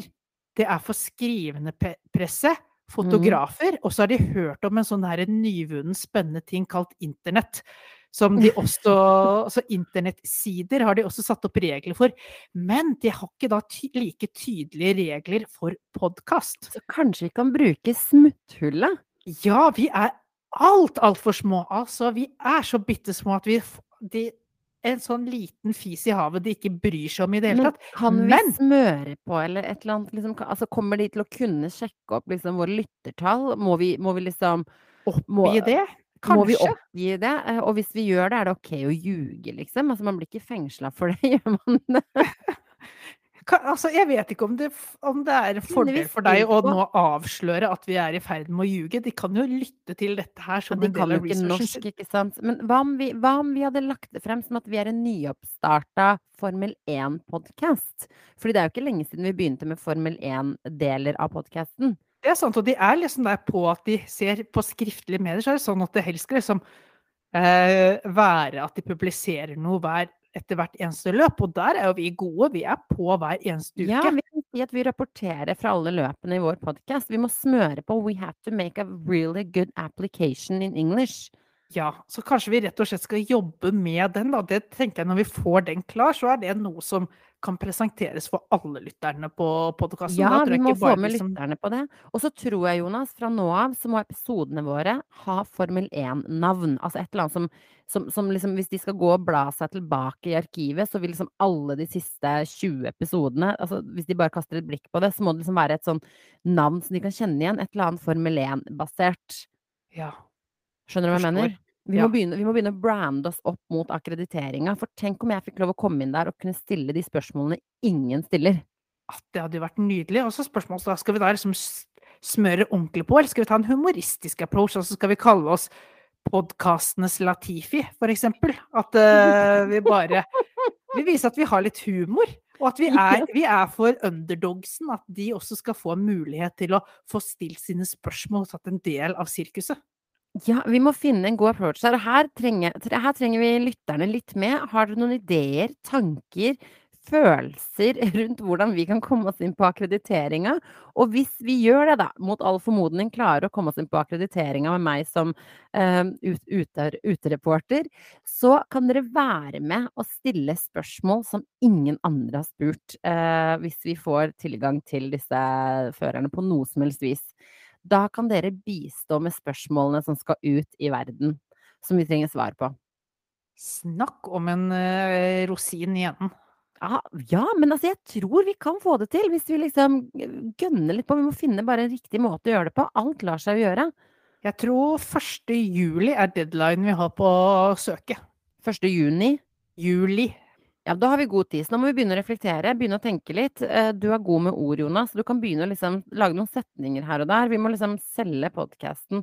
det er for skrivende presse, fotografer, og så har de hørt om en sånn her nyvunnen spennende ting kalt internett. Som de også Altså internettsider har de også satt opp regler for. Men de har ikke da ty like tydelige regler for podkast. Så kanskje vi kan bruke smutthullet? Ja, vi er alt, altfor små. Altså, vi er så bitte små at vi de, En sånn liten fis i havet de ikke bryr seg om i det hele Men tatt. kan vi Men- smøre på, eller et eller annet liksom, altså Kommer de til å kunne sjekke opp liksom våre lyttertall? Må vi, må vi liksom Oppgi det? Må vi Kanskje. oppgi det? Eh, Og hvis vi gjør det, er det ok å ljuge, liksom? Altså man blir ikke fengsla for det, gjør man det? Altså, jeg vet ikke om det, om det er en fordel for deg å nå avsløre at vi er i ferd med å ljuge. De kan jo lytte til dette her som de en kan del av researchen norsk, sin. Men hva om vi, hva om vi hadde lagt det frem som at vi er en nyoppstarta Formel 1-podkast? Fordi det er jo ikke lenge siden vi begynte med Formel 1-deler av podkasten. Det er sant, og de er liksom der på at de ser på skriftlige medier, så er det sånn at det helst skal liksom eh, være at de publiserer noe hver etter hvert eneste løp, og der er jo vi gode. Vi er på hver eneste uke. Ja, vi kan si at vi rapporterer fra alle løpene i vår podkast. Vi må smøre på We have to make a really good application in English. Ja, så kanskje vi rett og slett skal jobbe med den, da. Det tenker jeg når vi får den klar, så er det noe som kan presenteres for alle lytterne på podkasten. Ja, vi må få med liksom... lytterne på det. Og så tror jeg, Jonas, fra nå av så må episodene våre ha Formel 1-navn. Altså et eller annet som, som, som, liksom Hvis de skal gå og bla seg tilbake i arkivet, så vil liksom alle de siste 20 episodene altså Hvis de bare kaster et blikk på det, så må det liksom være et sånn navn som de kan kjenne igjen. Et eller annet Formel 1-basert. Ja. Skjønner du hva jeg mener? Vi, ja. må begynne, vi, må begynne, å brande oss opp mot akkrediteringa. For tenk om jeg fikk lov å komme inn der og kunne stille de spørsmålene ingen stiller. At det hadde jo vært nydelig. Og så spørsmål da skal vi da liksom smøre ordentlig på, eller skal vi ta en humoristisk approach, og så skal vi kalle oss podkastenes Latifi, for eksempel? At uh, vi bare Vi viser at vi har litt humor. Og at vi er, vi er, for underdogsen, at de også skal få mulighet til å få stilt sine spørsmål og tatt en del av sirkuset. Ja, vi må finne en god approach. Og her trenger, her trenger vi lytterne litt med. Har dere noen ideer, tanker, følelser rundt hvordan vi kan komme oss inn på akkrediteringa? Og hvis vi gjør det, da, mot all formodning klarer å komme oss inn på akkrediteringa med meg som uh, ute, utereporter, så kan dere være med og stille spørsmål som ingen andre har spurt, uh, hvis vi får tilgang til disse førerne på noe som helst vis. Da kan dere bistå med spørsmålene som skal ut i verden, som vi trenger svar på. Snakk om en uh, rosin igjen. Ja, ja, men altså, jeg tror vi kan få det til, hvis vi liksom gønner litt på. Vi må finne bare en riktig måte å gjøre det på. Alt lar seg gjøre. Jeg tror 1. juli er deadline vi har på å søke. 1. juni? Juli. Ja, da har vi god tid. Så nå må vi begynne å reflektere, begynne å tenke litt. Eh, du er god med ord, Jonas. Du kan begynne å liksom lage noen setninger her og der. Vi må liksom selge podkasten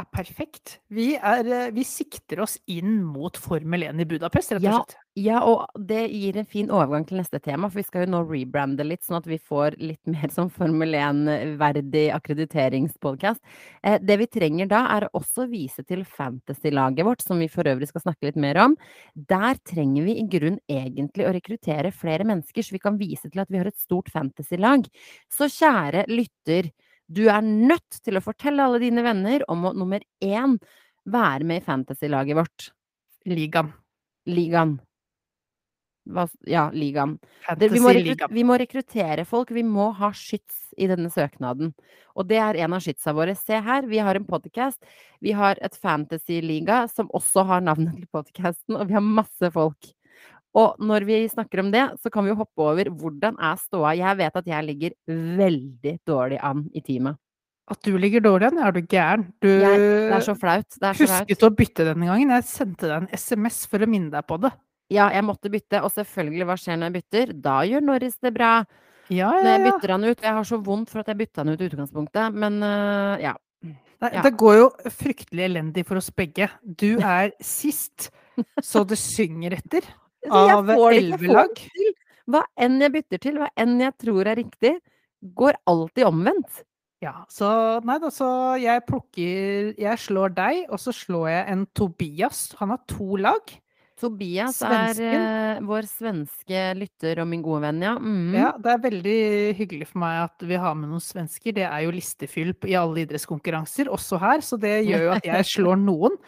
er perfekt. Vi, er, eh, vi, sikter oss inn mot Formel 1 i Budapest, rett og slett. Ja, ja, og det gir en fin overgang til neste tema, for vi skal jo nå rebrande litt, sånn at vi får litt mer som Formel 1-verdig akkrediteringspodkast. Eh, det vi trenger da, er å også vise til fantasy-laget vårt, som vi for øvrig skal snakke litt mer om. Der trenger vi i grunn egentlig å rekruttere flere mennesker, så vi kan vise til at vi har et stort fantasy-lag. Så kjære lytter, du er nødt til å fortelle alle dine venner om å nummer én være med i fantasy-laget vårt. Ligaen. Ligaen. Hva, ja, ligaen. Vi må, vi må, rekruttere folk. Vi må ha skyts i denne søknaden. Og det er en av skytsa våre. Se her, vi har en podcast. Vi har et fantasy-liga som også har navnet til podcasten, og vi har masse folk. Og når vi snakker om det, så kan vi jo hoppe over hvordan er ståa. Jeg vet at jeg ligger veldig dårlig an i teamet. At du ligger dårlig an? Er du gæren? Du jeg, det er så flaut. Er så husket flaut. å bytte denne gangen. Jeg sendte deg en SMS for å minne deg på det. Ja, jeg måtte bytte. Og selvfølgelig, hva skjer når jeg bytter? Da gjør Norris det bra. Ja, ja, når jeg bytter han ut. Jeg har så vondt for at jeg bytta han ut i utgangspunktet, men uh, ja. Det, ja. Det går jo fryktelig elendig for oss begge. Du er sist, så det synger etter av elvelag. Hva enn jeg bytter til, hva enn jeg tror er riktig, går alltid omvendt. Ja, så nei da, så jeg plukker Jeg slår deg, og så slår jeg en Tobias. Han har to lag. Tobias Svensken. er uh, vår svenske lytter og min gode venn, ja. Mm. Ja, det er veldig hyggelig for meg at vi har med noen svensker. Det er jo listefyll i alle idrettskonkurranser, også her, så det gjør jo at jeg slår noen.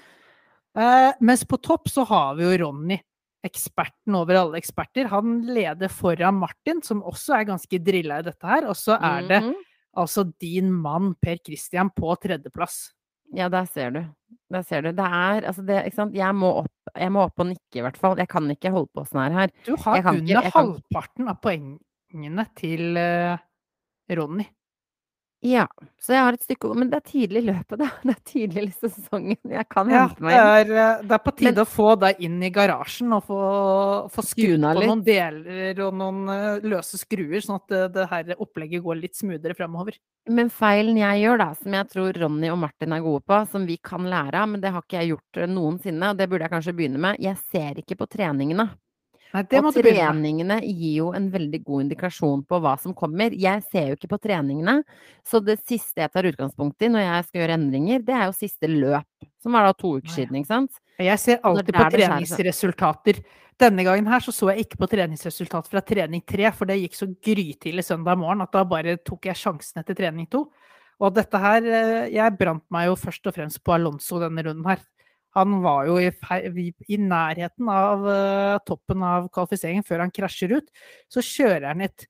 Uh, mens på topp så har vi jo Ronny eksperten over alle eksperter. Han leder foran Martin, som også er ganske drilla i dette her. Og så er det mm -hmm. altså din mann Per Christian på tredjeplass. Ja, der ser du. Der ser du. Det er altså det, ikke sant. Jeg må opp, jeg må opp og nikke, i hvert fall. Jeg kan ikke holde på sånn her. Du har under ikke, halvparten av poengene til uh, Ronny. Ja, så jeg har et stykke Men det er tidlig i løpet, da. Det er tidlig i sesongen. Jeg kan ja, hente meg inn. Det er, eh, det er på tide men, å få deg inn i garasjen og få, få skrudd på litt. noen deler og noen uh, løse skruer, sånn at det, det, her opplegget går litt smoothere fremover. Men feilen jeg gjør, da, som jeg tror Ronny og Martin er gode på, som vi kan lære av, men det har ikke jeg gjort eh, noensinne, og det burde jeg kanskje begynne med, jeg ser ikke på treningene. Nei, Og treningene gir jo en veldig god indikasjon på hva som kommer. Jeg ser jo ikke på treningene, så det siste jeg tar utgangspunkt i når jeg skal gjøre endringer, det er jo siste løp, som var da to uker siden, ikke sant. Jeg ser alltid på er treningsresultater. Denne gangen her så, så jeg ikke på treningsresultat fra trening tre, for det gikk så grytidlig søndag morgen at da bare tok jeg sjansen etter trening to. Og dette her eh, Jeg brant meg jo først og fremst på Alonso denne runden her. Han var jo i, i, nærheten av uh, toppen av kvalifiseringen før han krasjer ut. Så kjører han et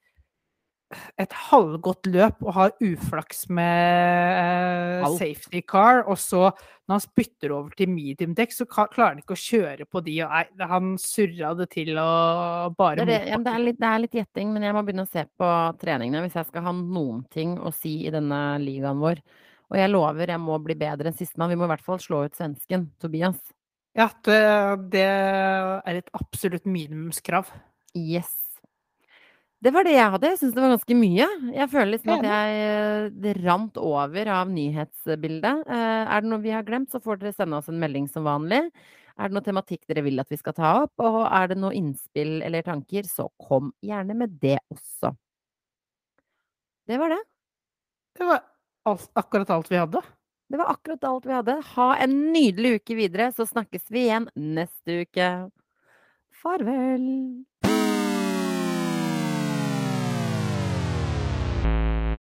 et halvgodt løp og har uflaks med uh, safety car, og så når han spytter over til medium dekk, så klarer han ikke å kjøre på de, nei, han surra det til og bare Det er, det, ja, det, er litt, det er litt gjetting, men jeg må begynne å se på treningene hvis jeg skal ha noen ting å si i denne ligaen vår. Og jeg lover, jeg må bli bedre enn sistemann. Vi må i hvert fall slå ut svensken, Tobias. Ja, det, det er et absolutt minimumskrav. Yes. Det var det jeg hadde. Jeg syns det var ganske mye. Jeg føler liksom at jeg eh, Det rant over av nyhetsbildet. Eh, Er det noe vi har glemt, så får dere sende oss en melding som vanlig. Er det noe tematikk dere vil at vi skal ta opp, og er det noe innspill eller tanker, så kom gjerne med det også. Det var det. Det var alt, akkurat alt vi hadde. Det var akkurat alt vi hadde. Ha en nydelig uke videre, så snakkes vi igjen neste uke. Farvel.